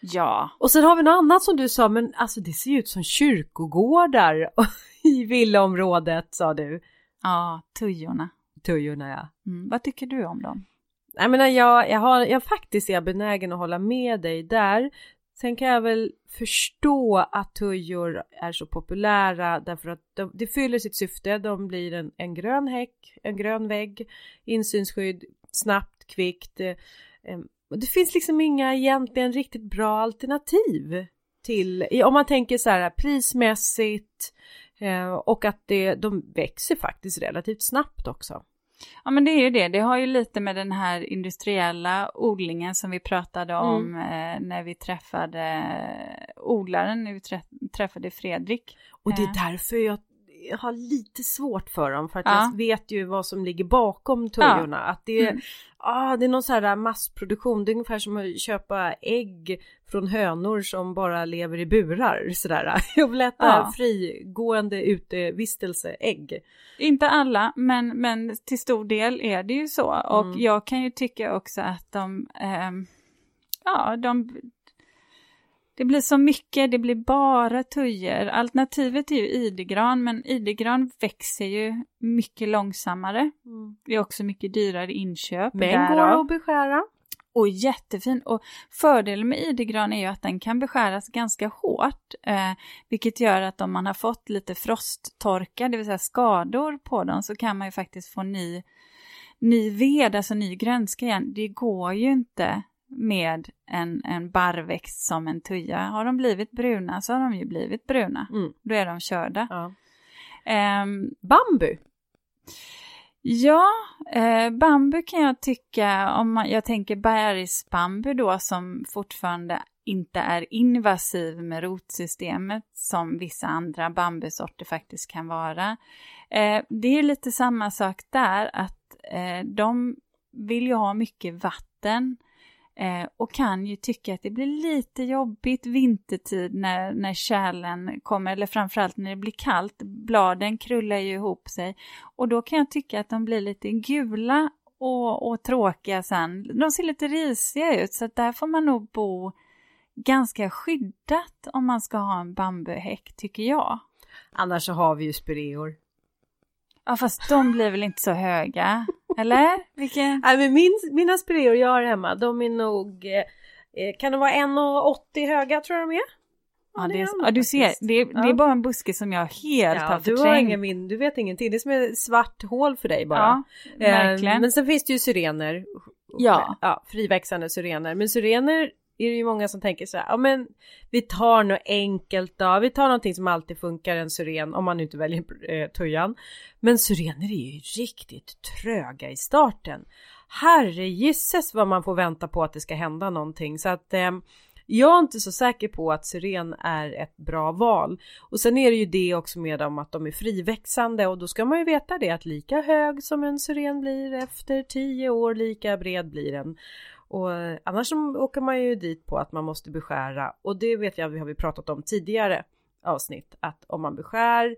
Speaker 2: Ja,
Speaker 1: Och sen har vi något annat som du sa, men alltså det ser ju ut som kyrkogårdar [laughs] i villaområdet sa du.
Speaker 2: ja, tujorna.
Speaker 1: Tujorna ja.
Speaker 2: Mm. Vad tycker du om dem?
Speaker 1: Jag menar jag, jag har, jag faktiskt är benägen att hålla med dig där. Sen kan jag väl förstå att tujor är så populära därför att de, det fyller sitt syfte. De blir en, en grön häck, en grön vägg, insynsskydd, snabbt, kvickt. Eh, det finns liksom inga egentligen riktigt bra alternativ till, om man tänker så här prismässigt eh, och att det, de växer faktiskt relativt snabbt också.
Speaker 2: Ja men det är ju det, det har ju lite med den här industriella odlingen som vi pratade om eh, när vi träffade eh, odlaren, när vi trä träffade Fredrik.
Speaker 1: Och det är
Speaker 2: Ja.
Speaker 1: därför jag har lite svårt för dem för att
Speaker 2: Ja.
Speaker 1: jag vet ju vad som ligger bakom tujorna. Att det är,
Speaker 2: Mm.
Speaker 1: ah, det är någon så här massproduktion, det är ungefär som att köpa ägg från hönor som bara lever i burar sådär. [laughs] Jag vill äta
Speaker 2: Ja.
Speaker 1: frigående utevistelseägg.
Speaker 2: Inte alla, men, men till stor del är det ju så. Och
Speaker 1: Mm.
Speaker 2: jag kan ju tycka också att de, ehm, ja, de, Det blir så mycket, det blir bara tujor. Alternativet är ju idegran, men idegran växer ju mycket långsammare. Mm. Det är också mycket dyrare inköp.
Speaker 1: Men därav. går att beskära.
Speaker 2: Och jättefin. Och fördelen med idegran är ju att den kan beskäras ganska hårt. Eh, vilket gör att om man har fått lite frosttorka, det vill säga skador på dem, så kan man ju faktiskt få ny, ny ved, alltså ny grönska igen. Det går ju inte med en, en barrväxt som en tuja. Har de blivit bruna så har de ju blivit bruna. Mm. Då är de körda. Ja.
Speaker 1: Um, bambu?
Speaker 2: Ja, eh, bambu kan jag tycka, om man, jag tänker bergsbambu då som fortfarande inte är invasiv med rotsystemet som vissa andra bambusorter faktiskt kan vara. Eh, det är lite samma sak där att eh, de vill ju ha mycket vatten Eh, och kan ju tycka att det blir lite jobbigt vintertid när, när kärlen kommer, eller framförallt när det blir kallt. Bladen krullar ju ihop sig och då kan jag tycka att de blir lite gula och, och tråkiga sen. De ser lite risiga ut så att där får man nog bo ganska skyddat om man ska ha en bambuhäck tycker jag.
Speaker 1: Annars så har vi ju spireor.
Speaker 2: Ja fast de blir väl inte så höga? Eller? Vilken? [laughs]
Speaker 1: Nej men min, mina spireor jag har hemma de är nog eh, eh Kan de vara 1,80 höga tror jag de är?
Speaker 2: Ja, det är, ja du ser, det är, ja. det är bara en buske som jag helt ja, har förträngt. Du, har ingen
Speaker 1: min, du vet ingenting, det är som ett svart hål för dig bara.
Speaker 2: Ja.
Speaker 1: Eh, men sen finns det ju syrener.
Speaker 2: Ja.
Speaker 1: ja. Friväxande syrener. Men syrener är det ju många som tänker så här, ja men vi tar något enkelt då, vi tar någonting som alltid funkar, en syren, om man inte väljer eh, tujan. Men syrener är ju riktigt tröga i starten. Herregisses vad man får vänta på att det ska hända någonting så att eh, jag är inte så säker på att syren är ett bra val. Och sen är det ju det också med dem att de är friväxande och då ska man ju veta det att lika hög som en syren blir efter tio år, lika bred blir den. Och eh, annars åker man ju dit på att man måste beskära och det vet jag, vi har vi pratat om tidigare avsnitt, att om man beskär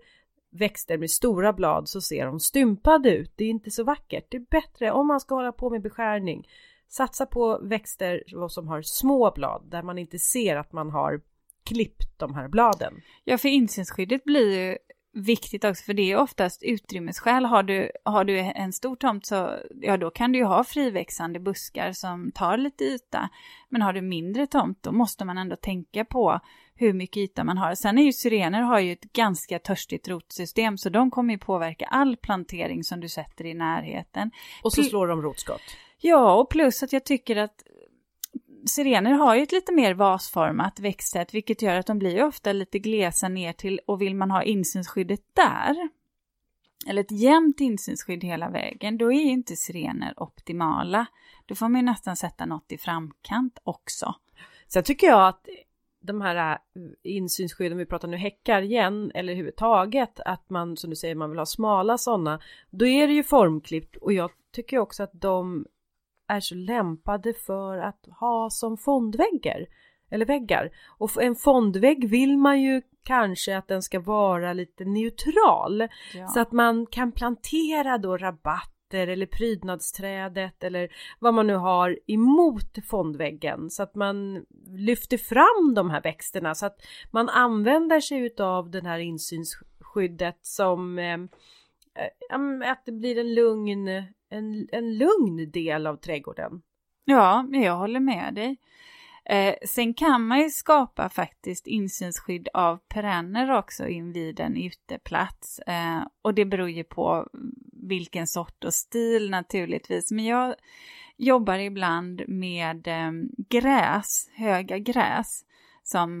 Speaker 1: växter med stora blad så ser de stympade ut. Det är inte så vackert. Det är bättre om man ska hålla på med beskärning. Satsa på växter som har små blad där man inte ser att man har klippt de här bladen.
Speaker 2: Ja, för insynsskyddet blir ju viktigt också för det är oftast utrymmesskäl. Har du, har du en stor tomt så ja, då kan du ju ha friväxande buskar som tar lite yta. Men har du mindre tomt då måste man ändå tänka på hur mycket yta man har. Sen är ju syrener har ju ett ganska törstigt rotsystem så de kommer ju påverka all plantering som du sätter i närheten.
Speaker 1: Och så slår de rotskott.
Speaker 2: Ja, och plus att jag tycker att sirener har ju ett lite mer vasformat växtsätt vilket gör att de blir ofta lite glesa ner till och vill man ha insynsskyddet där eller ett jämnt insynsskydd hela vägen, då är ju inte sirener optimala. Då får man ju nästan sätta något i framkant också.
Speaker 1: Sen tycker jag att de här äh, insynsskydden, vi pratar nu häckar igen, eller överhuvudtaget, att man som du säger, man vill ha smala sådana, då är det ju formklippt och jag tycker också att de är så lämpade för att ha som fondväggar eller väggar. Och en fondvägg vill man ju kanske att den ska vara lite neutral ja. så att man kan plantera då rabatter eller prydnadsträdet eller vad man nu har emot fondväggen så att man lyfter fram de här växterna så att man använder sig utav den här insynsskyddet som eh, Eh, att det blir en lugn en, en lugn del av trädgården.
Speaker 2: Ja, jag håller med dig. Eh, sen kan man ju skapa faktiskt insynsskydd av perenner också invid en uteplats. Eh, och det beror ju på vilken sort och stil naturligtvis. Men jag jobbar ibland med eh, gräs, höga gräs, som,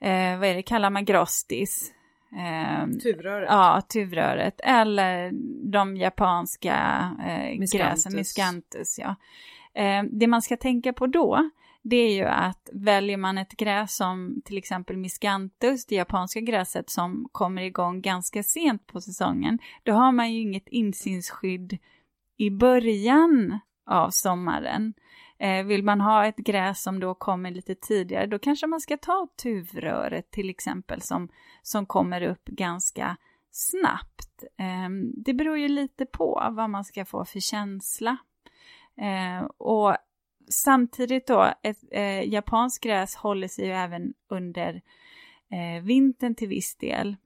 Speaker 2: eh, vad är det, kallar man grostis.
Speaker 1: Eh, tuvröret.
Speaker 2: Ja, tuvröret. Eller de japanska eh, gräsen, miscanthus. Ja. Eh, det man ska tänka på då, det är ju att väljer man ett gräs som till exempel miscanthus, det japanska gräset som kommer igång ganska sent på säsongen, då har man ju inget insynsskydd i början av sommaren. Eh, vill man ha ett gräs som då kommer lite tidigare, då kanske man ska ta tuvröret till exempel som, som kommer upp ganska snabbt. Ehm, det beror ju lite på vad man ska få för känsla. Ehm, och samtidigt då, ett eh, japanskt gräs håller sig ju även under eh, vintern till viss del.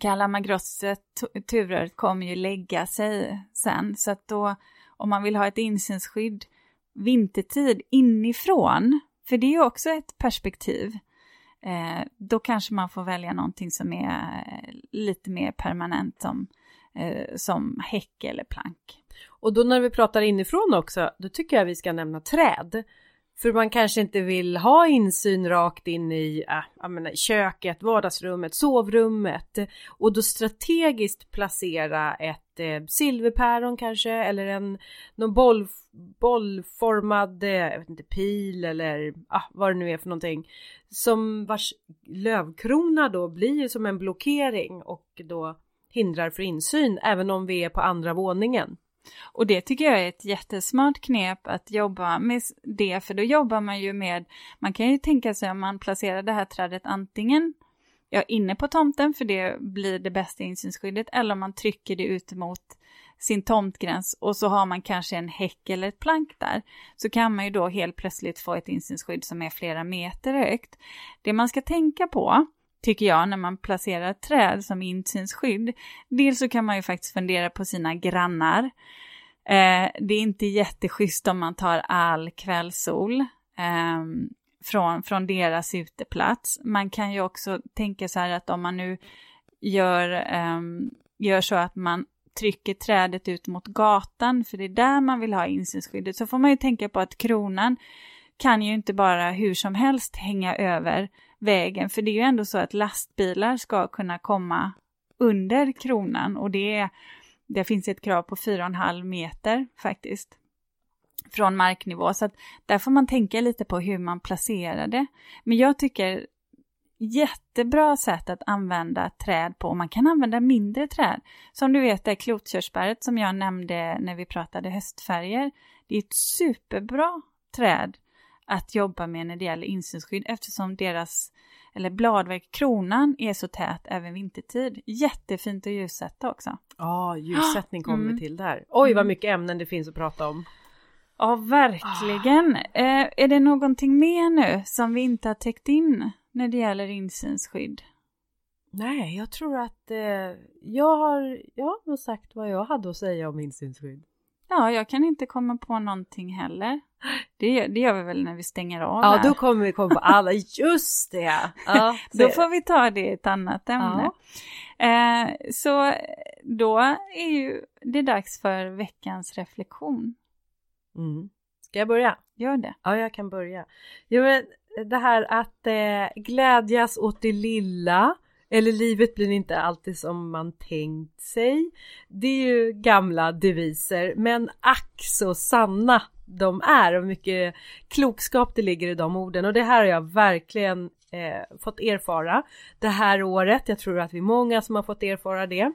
Speaker 2: Kalamagrosset, tuvröret, kommer ju lägga sig sen, så att då om man vill ha ett insynsskydd vintertid inifrån, för det är ju också ett perspektiv, eh, då kanske man får välja någonting som är eh, lite mer permanent som, eh, som häck eller plank.
Speaker 1: Och då när vi pratar inifrån också, då tycker jag vi ska nämna träd. För man kanske inte vill ha insyn rakt in i äh, menar, köket, vardagsrummet, sovrummet och då strategiskt placera ett eh, silverpäron kanske eller en någon boll, bollformad, eh, jag vet inte, pil eller ah, vad det nu är för någonting som vars lövkrona då blir som en blockering och då hindrar för insyn även om vi är på andra våningen.
Speaker 2: Och det tycker jag är ett jättesmart knep att jobba med det, för då jobbar man ju med, man kan ju tänka sig om man placerar det här trädet antingen ja, inne på tomten, för det blir det bästa insynsskyddet, eller om man trycker det ut mot sin tomtgräns och så har man kanske en häck eller ett plank där, så kan man ju då helt plötsligt få ett insynsskydd som är flera meter högt. Det man ska tänka på, tycker jag, när man placerar träd som insynsskydd. Dels så kan man ju faktiskt fundera på sina grannar. Eh, det är inte jätteschysst om man tar all kvällssol eh, från, från deras uteplats. Man kan ju också tänka så här att om man nu gör, eh, gör så att man trycker trädet ut mot gatan, för det är där man vill ha insynsskyddet, så får man ju tänka på att kronan kan ju inte bara hur som helst hänga över vägen, för det är ju ändå så att lastbilar ska kunna komma under kronan och det, är, det finns ett krav på 4,5 meter faktiskt från marknivå, så att där får man tänka lite på hur man placerar det. Men jag tycker jättebra sätt att använda träd på. Man kan använda mindre träd. Som du vet det klotkörsbäret som jag nämnde när vi pratade höstfärger. Det är ett superbra träd att jobba med när det gäller insynsskydd eftersom deras eller bladverk, kronan är så tät även vintertid. Jättefint att ljussätta också.
Speaker 1: Ja, [gasps] ljussättning kommer mm. vi till där. Oj, vad mm. mycket ämnen det finns att prata om.
Speaker 2: Ja, verkligen. Ah. Eh, är det någonting mer nu som vi inte har täckt in när det gäller insynsskydd?
Speaker 1: Nej, jag tror att eh, jag har, jag har sagt vad jag hade att säga om insynsskydd.
Speaker 2: Ja, jag kan inte komma på någonting heller. Det, det gör vi väl när vi stänger av
Speaker 1: Ja, här. då kommer vi komma på alla, just det! Ja, [laughs]
Speaker 2: då får vi ta det i ett annat ämne. Ja. Eh, så då är ju det dags för veckans reflektion.
Speaker 1: Mm. Ska jag börja?
Speaker 2: Gör det.
Speaker 1: Ja, jag kan börja. Jo, men det här att eh, glädjas åt det lilla, eller livet blir inte alltid som man tänkt sig. Det är ju gamla deviser, men ack så sanna de är och mycket klokskap det ligger i de orden och det här har jag verkligen eh, fått erfara det här året. Jag tror att vi är många som har fått erfara det.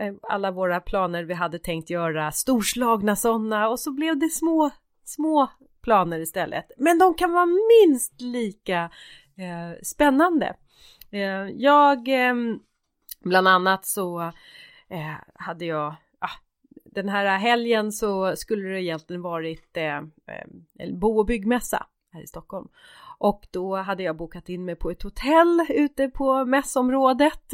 Speaker 1: Eh, alla våra planer vi hade tänkt göra storslagna sådana och så blev det små, små planer istället. Men de kan vara minst lika eh, spännande. Eh, jag, eh, bland annat så eh, hade jag ah, den här helgen så skulle det egentligen varit eh, eh bo och byggmässa här i Stockholm. Och då hade jag bokat in mig på ett hotell ute på mässområdet.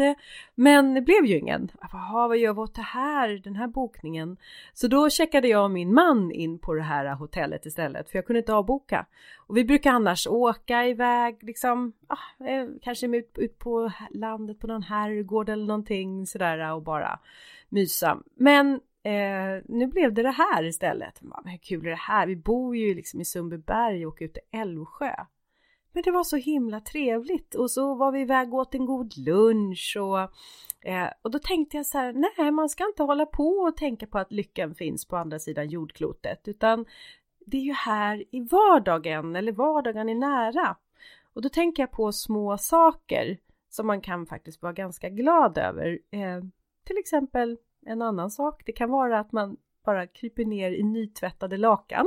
Speaker 1: Men det blev ju ingen. Jaha, vad gör vi åt det här, den här bokningen? Så då checkade jag och min man in på det här hotellet istället, för jag kunde inte avboka. Och vi brukar annars åka iväg, liksom, ah, kanske ut, ut på landet på någon herrgård eller någonting sådär eh, och bara mysa. Men Eh, nu blev det det här istället. Men hur kul är det här? Vi bor ju liksom i Sundbyberg och ute i Älvsjö. Men det var så himla trevligt och så var vi iväg och åt en god lunch och, eh, och då tänkte jag så här, nej man ska inte hålla på och tänka på att lyckan finns på andra sidan jordklotet utan det är ju här i vardagen eller vardagen är nära. Och då tänker jag på små saker som man kan faktiskt vara ganska glad över. Eh, till exempel en annan sak. Det kan vara att man bara kryper ner i nytvättade lakan.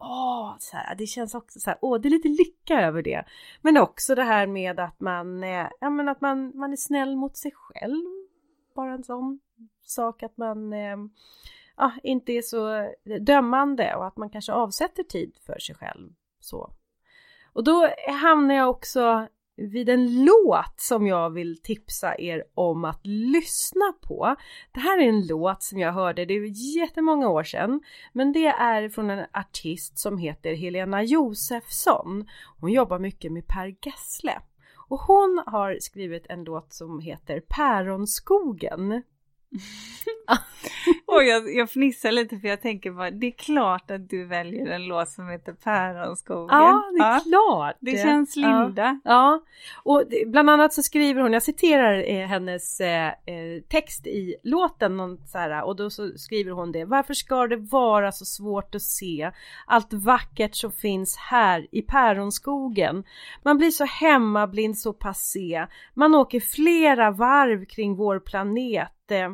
Speaker 1: Åh, så här, det känns också så här, åh, det är lite lycka över det. Men också det här med att man, eh, ja, men att man, man är snäll mot sig själv. Bara en sån sak att man, eh, ja, inte är så dömande och att man kanske avsätter tid för sig själv. Så. Och då hamnar jag också vid en låt som jag vill tipsa er om att lyssna på. Det här är en låt som jag hörde, det är jättemånga år sedan, men det är från en artist som heter Helena Josefsson. Hon jobbar mycket med Per Gessle och hon har skrivit en låt som heter Päronskogen. [laughs]
Speaker 2: och jag, jag fnissar lite för jag tänker bara, det är klart att du väljer en låt som heter Päronskogen.
Speaker 1: Ja, det är ja. klart.
Speaker 2: Det känns Linda.
Speaker 1: Ja. ja. och bland annat så skriver hon, jag citerar eh, hennes eh, eh, text i låten, någon så här, och då så skriver hon det. Varför ska det vara så svårt att se allt vackert som finns här i Päronskogen? Man blir så hemmablind, så passé. Man åker flera varv kring vår planet eh,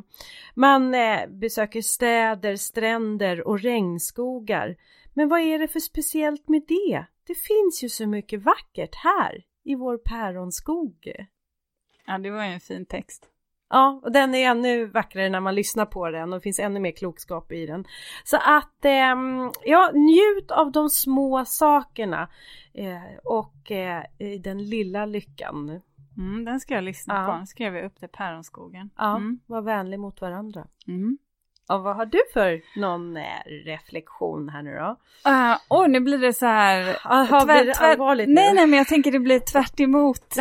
Speaker 1: man eh, besöker städer, stränder och regnskogar. Men vad är det för speciellt med det? Det finns ju så mycket vackert här i vår päronskog.
Speaker 2: Ja, det var ju en fin text.
Speaker 1: Ja, och den är ännu vackrare när man lyssnar på den och det finns ännu mer klokskap i den. Så att, eh, ja, njut av de små sakerna eh, och eh, den lilla lyckan.
Speaker 2: Mm, den ska jag lyssna ja. på. Den skrev jag upp det Päronskogen.
Speaker 1: Ja, mm. var vänlig mot varandra. Mm. Och vad har du för någon eh, reflektion här nu då?
Speaker 2: Uh, oh, nu blir det så här...
Speaker 1: Aha, tvär, blir det allvarligt
Speaker 2: Nej, nej, men jag tänker det blir tvärt emot.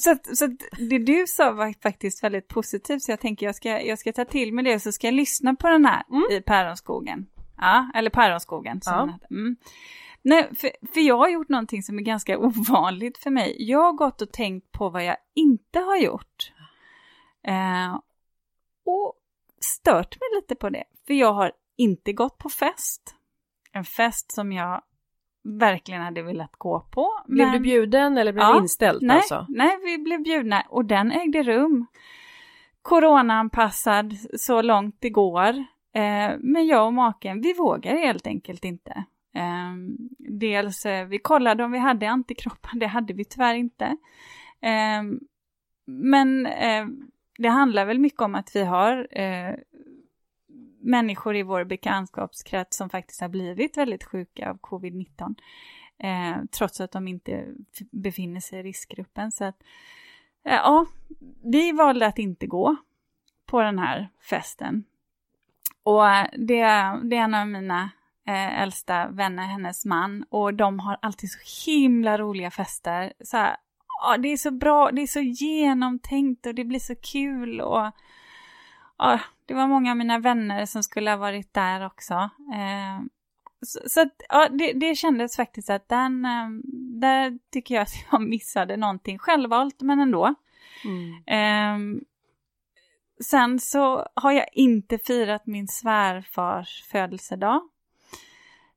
Speaker 2: Så, så det du sa var faktiskt väldigt positivt, så jag tänker jag ska, jag ska ta till mig det, så ska jag lyssna på den här mm. i Päronskogen. Ja, eller Päronskogen som ja. den heter. Mm. Nej, för, för jag har gjort någonting som är ganska [laughs] ovanligt för mig. Jag har gått och tänkt på vad jag inte har gjort. Eh, och stört mig lite på det. För jag har inte gått på fest. En fest som jag verkligen hade velat gå på.
Speaker 1: Blev men... du bjuden eller blev ja, det inställt
Speaker 2: nej,
Speaker 1: alltså?
Speaker 2: Nej, vi blev bjudna och den ägde rum. Coronaanpassad så långt det går. Eh, men jag och maken, vi vågar helt enkelt inte. Ehm, dels, eh, vi kollade om vi hade antikroppar, det hade vi tyvärr inte. Ehm, men eh, det handlar väl mycket om att vi har eh, människor i vår bekantskapskrets som faktiskt har blivit väldigt sjuka av covid-19. Ehm, trots att de inte befinner sig i riskgruppen. Så att, ja, vi valde att inte gå på den här festen. Och det, det är en av mina eh, äldsta vänner, hennes man, och de har alltid så himla roliga fester. Så här, ja, det är så bra, det är så genomtänkt och det blir så kul och ja, det var många av mina vänner som skulle ha varit där också. Eh, så, så att, ja, det, det kändes faktiskt att den, eh, där tycker jag att [laughs] jag missade någonting självvalt, men ändå. Mm. Eh, sen så har jag inte firat min svärfars födelsedag.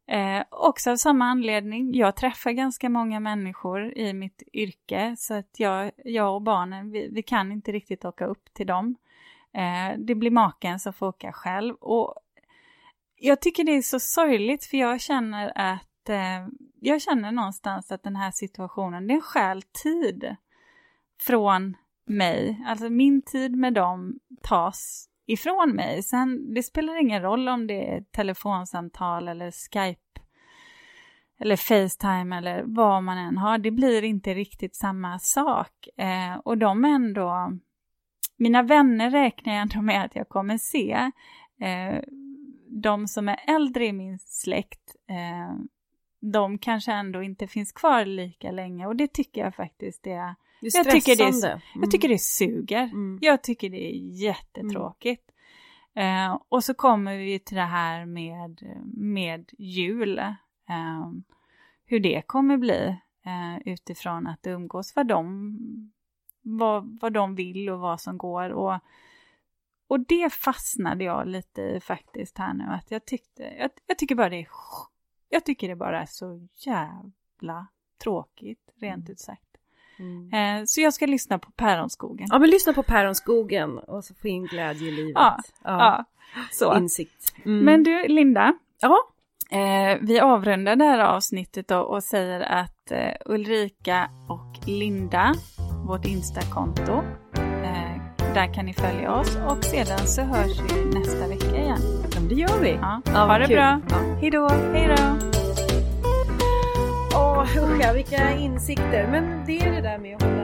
Speaker 2: Eh, också av samma anledning, jag träffar ganska många människor i mitt yrke så att jag, jag och barnen, vi, vi kan inte riktigt åka upp till dem. Eh, det blir maken som får åka själv och jag tycker det är så sorgligt för jag känner att eh, jag känner någonstans att den här situationen, det stjäl tid från mig. Alltså min tid med dem tas ifrån mig. Sen, det spelar ingen roll om det är telefonsamtal eller Skype eller Facetime eller vad man än har. Det blir inte riktigt samma sak. Eh, och de ändå, mina vänner räknar jag ändå med att jag kommer se. Eh, de som är äldre i min släkt, eh, de kanske ändå inte finns kvar lika länge och det tycker jag faktiskt är
Speaker 1: det är jag, tycker det, mm.
Speaker 2: jag tycker det suger. Mm. Jag tycker det är jättetråkigt. Mm. Eh, och så kommer vi till det här med, med jul. Eh, hur det kommer bli eh, utifrån att umgås, vad de, vad, vad de vill och vad som går. Och, och det fastnade jag lite i faktiskt här nu, att jag tyckte, jag, jag tycker bara det är, jag tycker det bara är så jävla tråkigt, rent mm. ut sagt. Mm. Eh, så jag ska lyssna på Päronskogen.
Speaker 1: Ja, men lyssna på Päronskogen och så få in glädje i livet.
Speaker 2: Ja, ja. Så.
Speaker 1: Insikt.
Speaker 2: Mm. Men du, Linda.
Speaker 1: Ja.
Speaker 2: Eh, vi avrundar det här avsnittet då och säger att eh, Ulrika och Linda, vårt Insta-konto, där kan ni följa oss och sedan så hörs vi nästa vecka igen.
Speaker 1: Ja, det gör vi.
Speaker 2: Ja. Ja, ha det
Speaker 1: kul.
Speaker 2: bra.
Speaker 1: Ja. Hej då.
Speaker 2: Hej då.
Speaker 1: Ja, usch vilka insikter. Men det är det där med att hålla